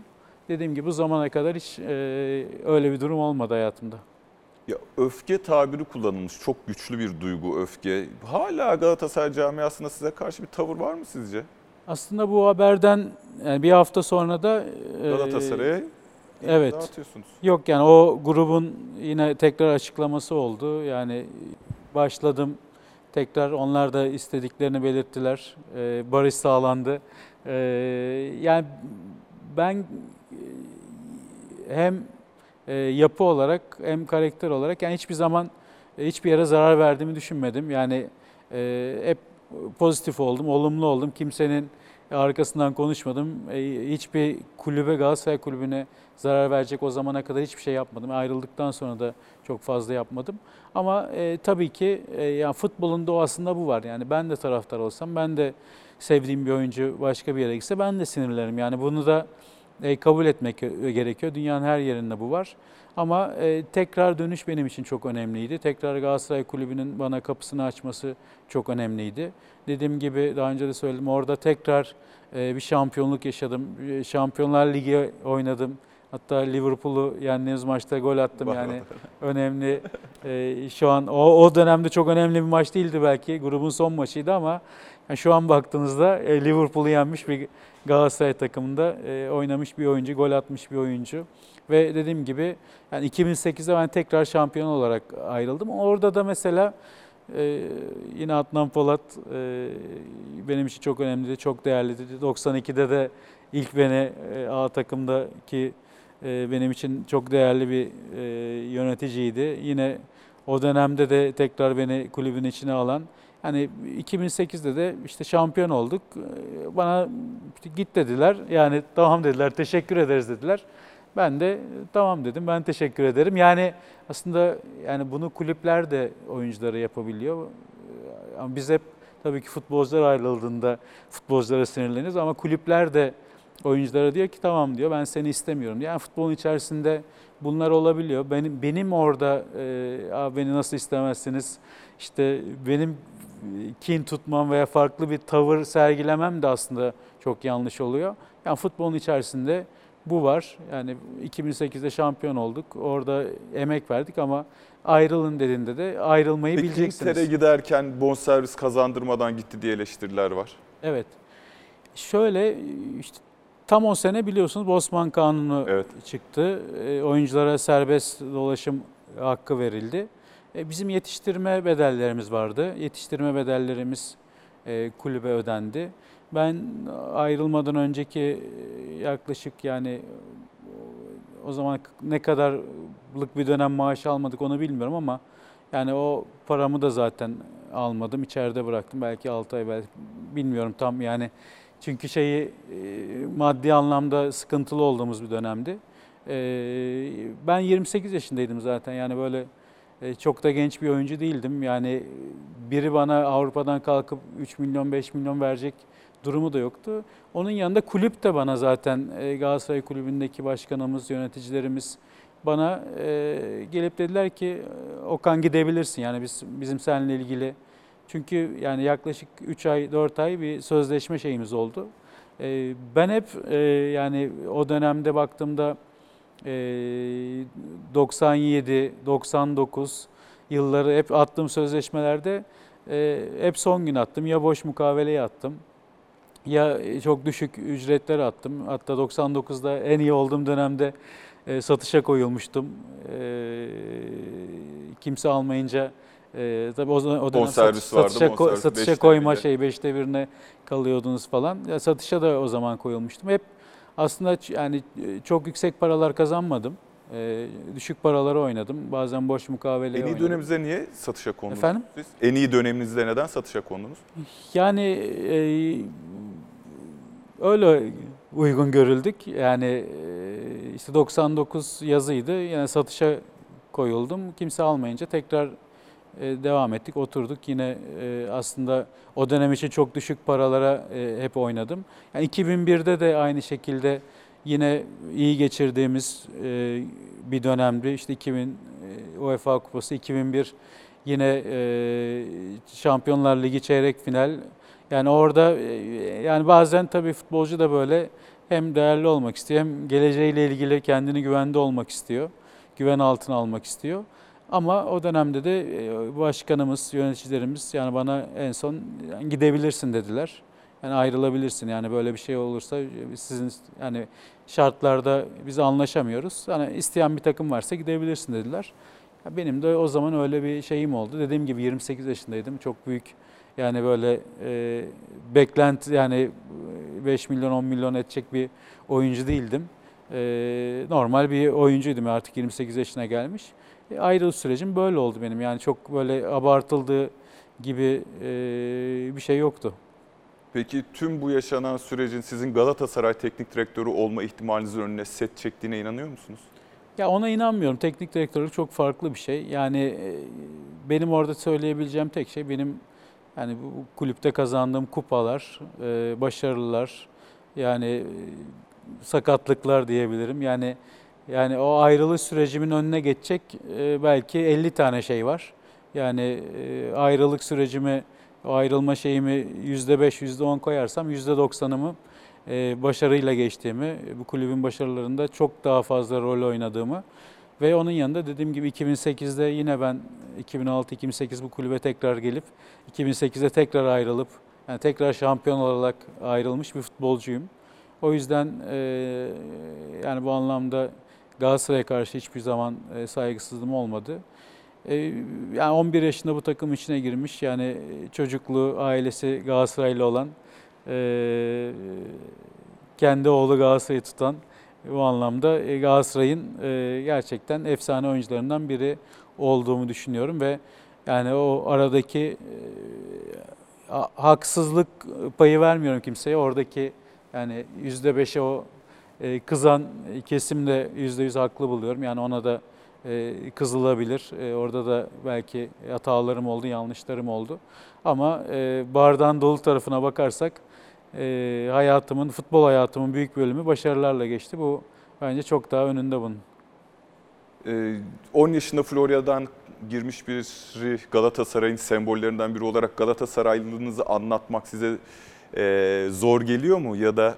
Speaker 2: Dediğim gibi bu zamana kadar hiç e, öyle bir durum olmadı hayatımda.
Speaker 1: Ya öfke tabiri kullanılmış. Çok güçlü bir duygu öfke. Hala Galatasaray camiasında size karşı bir tavır var mı sizce?
Speaker 2: Aslında bu haberden yani bir hafta sonra da e,
Speaker 1: Galatasaray'a
Speaker 2: evet.
Speaker 1: dağıtıyorsunuz.
Speaker 2: Yok yani o grubun yine tekrar açıklaması oldu. Yani başladım tekrar onlar da istediklerini belirttiler. Ee, barış sağlandı. Ee, yani ben e, hem e, yapı olarak hem karakter olarak yani hiçbir zaman e, hiçbir yere zarar verdiğimi düşünmedim. Yani e, hep pozitif oldum, olumlu oldum. Kimsenin arkasından konuşmadım. E, hiçbir kulübe, Galatasaray kulübüne zarar verecek o zamana kadar hiçbir şey yapmadım. Ayrıldıktan sonra da çok fazla yapmadım. Ama e, tabii ki e, yani futbolun doğasında bu var. Yani ben de taraftar olsam, ben de sevdiğim bir oyuncu başka bir yere gitse ben de sinirlerim. Yani bunu da e, kabul etmek gerekiyor. Dünyanın her yerinde bu var. Ama e, tekrar dönüş benim için çok önemliydi. Tekrar Galatasaray Kulübü'nün bana kapısını açması çok önemliydi. Dediğim gibi daha önce de söyledim orada tekrar e, bir şampiyonluk yaşadım. E, Şampiyonlar Ligi oynadım. Hatta Liverpool'u yendiğimiz maçta gol attım yani önemli. e, şu an o, o dönemde çok önemli bir maç değildi belki. Grubun son maçıydı ama yani şu an baktığınızda e, Liverpool'u yenmiş bir Galatasaray takımında e, oynamış bir oyuncu, gol atmış bir oyuncu. Ve dediğim gibi yani 2008'de ben tekrar şampiyon olarak ayrıldım. Orada da mesela e, yine Adnan Polat e, benim için çok önemliydi, çok değerliydi. 92'de de ilk beni e, A takımdaki e, benim için çok değerli bir e, yöneticiydi. Yine o dönemde de tekrar beni kulübün içine alan Hani 2008'de de işte şampiyon olduk. Ee, Bana git dediler. Yani tamam dediler, teşekkür ederiz dediler. Ben de tamam dedim. Ben teşekkür ederim. Yani aslında yani bunu kulüpler de oyunculara yapabiliyor. Ee, Ama biz hep tabii ki futbolcular ayrıldığında futbolculara sinirleniyoruz ama kulüpler de oyunculara diyor ki tamam diyor ben seni istemiyorum. Yani futbolun içerisinde bunlar olabiliyor. Benim benim orada e, "Aa, beni nasıl istemezsiniz? İşte benim kin tutmam veya farklı bir tavır sergilemem de aslında çok yanlış oluyor. Yani futbolun içerisinde bu var. Yani 2008'de şampiyon olduk. Orada emek verdik ama ayrılın dediğinde de ayrılmayı
Speaker 1: Peki
Speaker 2: bileceksiniz.
Speaker 1: İngiltere giderken bonservis kazandırmadan gitti diye eleştiriler var.
Speaker 2: Evet. Şöyle işte tam o sene biliyorsunuz Bosman Kanunu
Speaker 1: Evet.
Speaker 2: çıktı. E, oyunculara serbest dolaşım hakkı verildi. E, bizim yetiştirme bedellerimiz vardı. Yetiştirme bedellerimiz e, kulübe ödendi. Ben ayrılmadan önceki yaklaşık yani o zaman ne kadarlık bir dönem maaş almadık onu bilmiyorum ama yani o paramı da zaten almadım. içeride bıraktım. Belki 6 ay belki bilmiyorum tam yani. Çünkü şeyi e, maddi anlamda sıkıntılı olduğumuz bir dönemdi. E, Ben 28 yaşındaydım zaten. Yani böyle e, çok da genç bir oyuncu değildim. Yani biri bana Avrupa'dan kalkıp 3 milyon 5 milyon verecek durumu da yoktu. Onun yanında kulüp de bana zaten Galatasaray Kulübü'ndeki başkanımız, yöneticilerimiz bana gelip dediler ki Okan gidebilirsin yani biz bizim seninle ilgili. Çünkü yani yaklaşık 3 ay 4 ay bir sözleşme şeyimiz oldu. E, ben hep e, yani o dönemde baktığımda e, 97, 99 yılları hep attığım sözleşmelerde e, hep son gün attım. Ya boş mukaveleye attım ya çok düşük ücretler attım. Hatta 99'da en iyi olduğum dönemde e, satışa koyulmuştum. E, kimse almayınca e, tabii o, zaman- o dönem
Speaker 1: vardı,
Speaker 2: satışa, ko- satışa koyma
Speaker 1: birine.
Speaker 2: şey beşte birine kalıyordunuz falan. Ya satışa da o zaman koyulmuştum. Hep aslında yani e, çok yüksek paralar kazanmadım. E, düşük paraları oynadım. Bazen boş mukavele
Speaker 1: En iyi
Speaker 2: oynadım.
Speaker 1: döneminizde niye satışa kondunuz
Speaker 2: Efendim?
Speaker 1: siz? En iyi döneminizde neden satışa kondunuz?
Speaker 2: Yani e, öyle uygun görüldük. Yani e, işte 99 yazıydı. Yine satışa koyuldum. Kimse almayınca tekrar devam ettik, oturduk. Yine e, aslında o dönem için çok düşük paralara e, hep oynadım. Yani 2001'de de aynı şekilde yine iyi geçirdiğimiz e, bir dönemdi. İşte 2000 e, UEFA Kupası, 2001 yine e, Şampiyonlar Ligi çeyrek final. Yani orada e, yani bazen tabii futbolcu da böyle hem değerli olmak istiyor hem geleceğiyle ilgili kendini güvende olmak istiyor. Güven altına almak istiyor. Ama o dönemde de e, başkanımız, yöneticilerimiz yani bana en son gidebilirsin dediler. Yani ayrılabilirsin yani böyle bir şey olursa e, sizin yani şartlarda biz anlaşamıyoruz. Yani isteyen bir takım varsa gidebilirsin dediler. Benim de o zaman öyle bir şeyim oldu. Dediğim gibi 28 yaşındaydım. Çok büyük yani böyle e, beklenti yani 5 milyon 10 milyon edecek bir oyuncu değildim. E, normal bir oyuncuydum artık 28 yaşına gelmiş. E, ayrılık sürecim böyle oldu benim. Yani çok böyle abartıldığı gibi e, bir şey yoktu.
Speaker 1: Peki tüm bu yaşanan sürecin sizin Galatasaray teknik direktörü olma ihtimalinizin önüne set çektiğine inanıyor musunuz?
Speaker 2: Ya ona inanmıyorum. Teknik direktörlük çok farklı bir şey. Yani e, benim orada söyleyebileceğim tek şey benim yani bu kulüpte kazandığım kupalar, başarılar, yani sakatlıklar diyebilirim. Yani yani o ayrılış sürecimin önüne geçecek e, belki 50 tane şey var. Yani e, ayrılık sürecimi, o ayrılma şeyimi %5, %10 koyarsam %90'ımı e, başarıyla geçtiğimi, bu kulübün başarılarında çok daha fazla rol oynadığımı ve onun yanında dediğim gibi 2008'de yine ben 2006-2008 bu kulübe tekrar gelip 2008'de tekrar ayrılıp yani tekrar şampiyon olarak ayrılmış bir futbolcuyum. O yüzden e, yani bu anlamda Galatasaray'a karşı hiçbir zaman e, saygısızlığım olmadı. E, yani 11 yaşında bu takım içine girmiş yani çocukluğu, ailesi Galatasaraylı olan e, kendi oğlu Galatasaray'ı tutan bu anlamda e, Galatasaray'ın e, gerçekten efsane oyuncularından biri olduğumu düşünüyorum ve yani o aradaki e, ha- haksızlık payı vermiyorum kimseye. Oradaki yani yüzde beşe o e, kızan kesim de yüzde yüz haklı buluyorum. Yani ona da e, kızılabilir. E, orada da belki hatalarım oldu, yanlışlarım oldu. Ama e, bardağın dolu tarafına bakarsak hayatımın, futbol hayatımın büyük bölümü başarılarla geçti. Bu bence çok daha önünde bunun.
Speaker 1: Ee, 10 yaşında Florya'dan girmiş biri Galatasaray'ın sembollerinden biri olarak Galatasaraylılığınızı anlatmak size zor geliyor mu ya da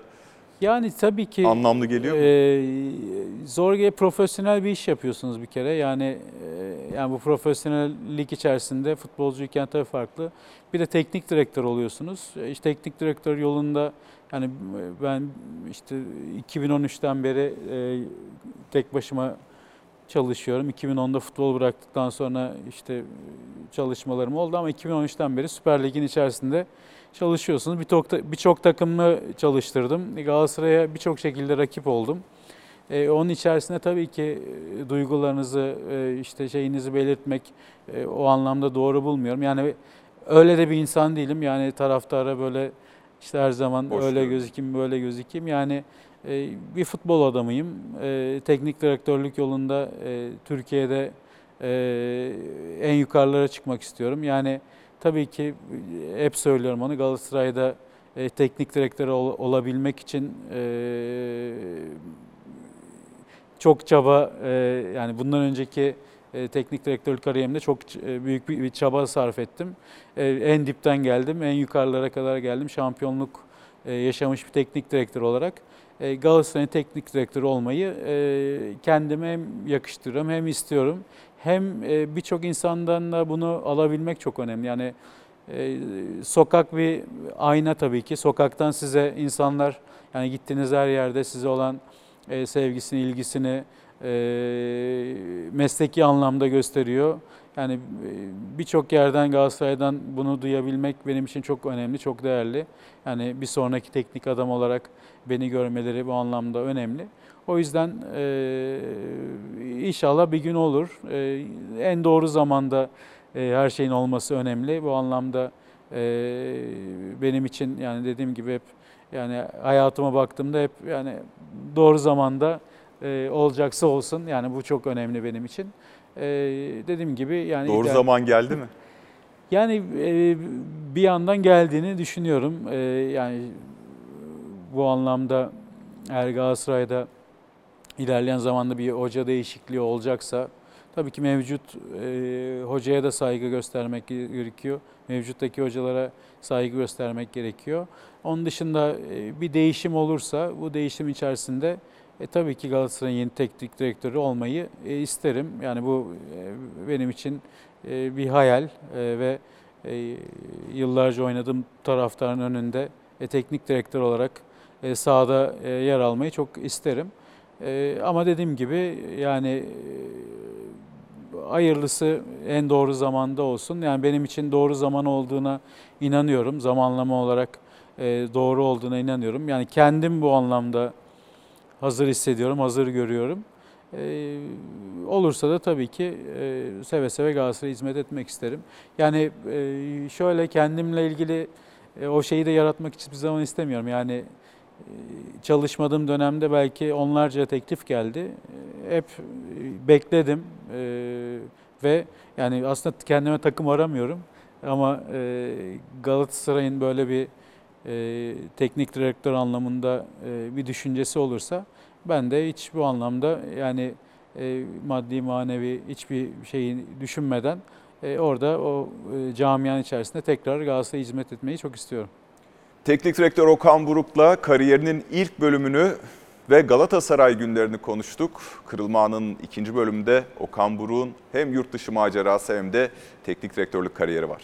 Speaker 2: Yani tabii ki
Speaker 1: anlamlı geliyor mu?
Speaker 2: e, zor ge- profesyonel bir iş yapıyorsunuz bir kere. Yani e, yani bu profesyonellik içerisinde futbolcuyken tabii farklı. Bir de teknik direktör oluyorsunuz. E, İşte teknik direktör yolunda yani ben işte 2013'ten beri e, tek başıma çalışıyorum. 2010'da futbol bıraktıktan sonra işte çalışmalarım oldu ama 2013'ten beri Süper Lig'in içerisinde çalışıyorsunuz. Birçok birçok takımı çalıştırdım. Galatasaray'a birçok şekilde rakip oldum. E, onun içerisinde tabii ki e, duygularınızı, e, işte şeyinizi belirtmek e, o anlamda doğru bulmuyorum. Yani öyle de bir insan değilim. Yani taraftara böyle işte her zaman
Speaker 1: Boş
Speaker 2: öyle gözükeyim, böyle gözükeyim. Yani e, bir futbol adamıyım. E, teknik direktörlük yolunda e, Türkiye'de e, en yukarılara çıkmak istiyorum. Yani tabii ki e, hep söylüyorum onu Galatasaray'da e, teknik direktör ol- olabilmek için e, çok çaba e, yani bundan önceki e, teknik direktörlük kariyerimde çok e, büyük bir, bir çaba sarf ettim. E, en dipten geldim, en yukarılara kadar geldim. Şampiyonluk e, yaşamış bir teknik direktör olarak e, Galatasaray'ın teknik direktörü olmayı e, kendime hem yakıştırıyorum hem istiyorum. Hem e, birçok insandan da bunu alabilmek çok önemli. Yani e, sokak bir ayna tabii ki. Sokaktan size insanlar yani gittiğiniz her yerde size olan e, sevgisini, ilgisini mesleki anlamda gösteriyor. Yani e, birçok yerden Galatasaray'dan bunu duyabilmek benim için çok önemli, çok değerli. Yani bir sonraki teknik adam olarak beni görmeleri bu anlamda önemli. O yüzden e, inşallah bir gün olur. E, en doğru zamanda e, her şeyin olması önemli. Bu anlamda e, benim için yani dediğim gibi hep yani hayatıma baktığımda hep yani doğru zamanda e, olacaksa olsun. Yani bu çok önemli benim için. E, dediğim gibi yani
Speaker 1: Doğru
Speaker 2: ideal-
Speaker 1: zaman geldi mi?
Speaker 2: yani e, bir yandan geldiğini düşünüyorum. E, yani bu anlamda eğer Galatasaray'da ilerleyen zamanda bir hoca değişikliği olacaksa tabii ki mevcut e, hocaya da saygı göstermek gerekiyor. Mevcuttaki hocalara saygı göstermek gerekiyor. Onun dışında e, bir değişim olursa bu değişim içerisinde e, tabii ki Galatasaray'ın yeni teknik direktörü olmayı e, isterim. Yani bu e, benim için e, bir hayal e, ve e, yıllarca oynadığım taraftarın önünde e, teknik direktör olarak e, sahada e, yer almayı çok isterim. E, ama dediğim gibi yani e, hayırlısı en doğru zamanda olsun. Yani benim için doğru zaman olduğuna inanıyorum. Zamanlama olarak e, doğru olduğuna inanıyorum. Yani kendim bu anlamda hazır hissediyorum, hazır görüyorum. Ee, olursa da tabii ki e, seve seve Galatasaray'a hizmet etmek isterim. Yani e, şöyle kendimle ilgili e, o şeyi de yaratmak hiçbir zaman istemiyorum. Yani e, çalışmadığım dönemde belki onlarca teklif geldi. E, hep e, bekledim e, ve yani aslında kendime takım aramıyorum. Ama e, Galatasaray'ın böyle bir e, teknik direktör anlamında e, bir düşüncesi olursa ben de hiç bu anlamda yani e, maddi manevi hiçbir şeyi düşünmeden e, orada o e, camianın içerisinde tekrar Galatasaray'a hizmet etmeyi çok istiyorum.
Speaker 1: Teknik direktör Okan Buruk'la kariyerinin ilk bölümünü ve Galatasaray günlerini konuştuk. Kırılma Anı'nın ikinci bölümünde Okan Buruk'un hem yurt dışı macerası hem de teknik direktörlük kariyeri var.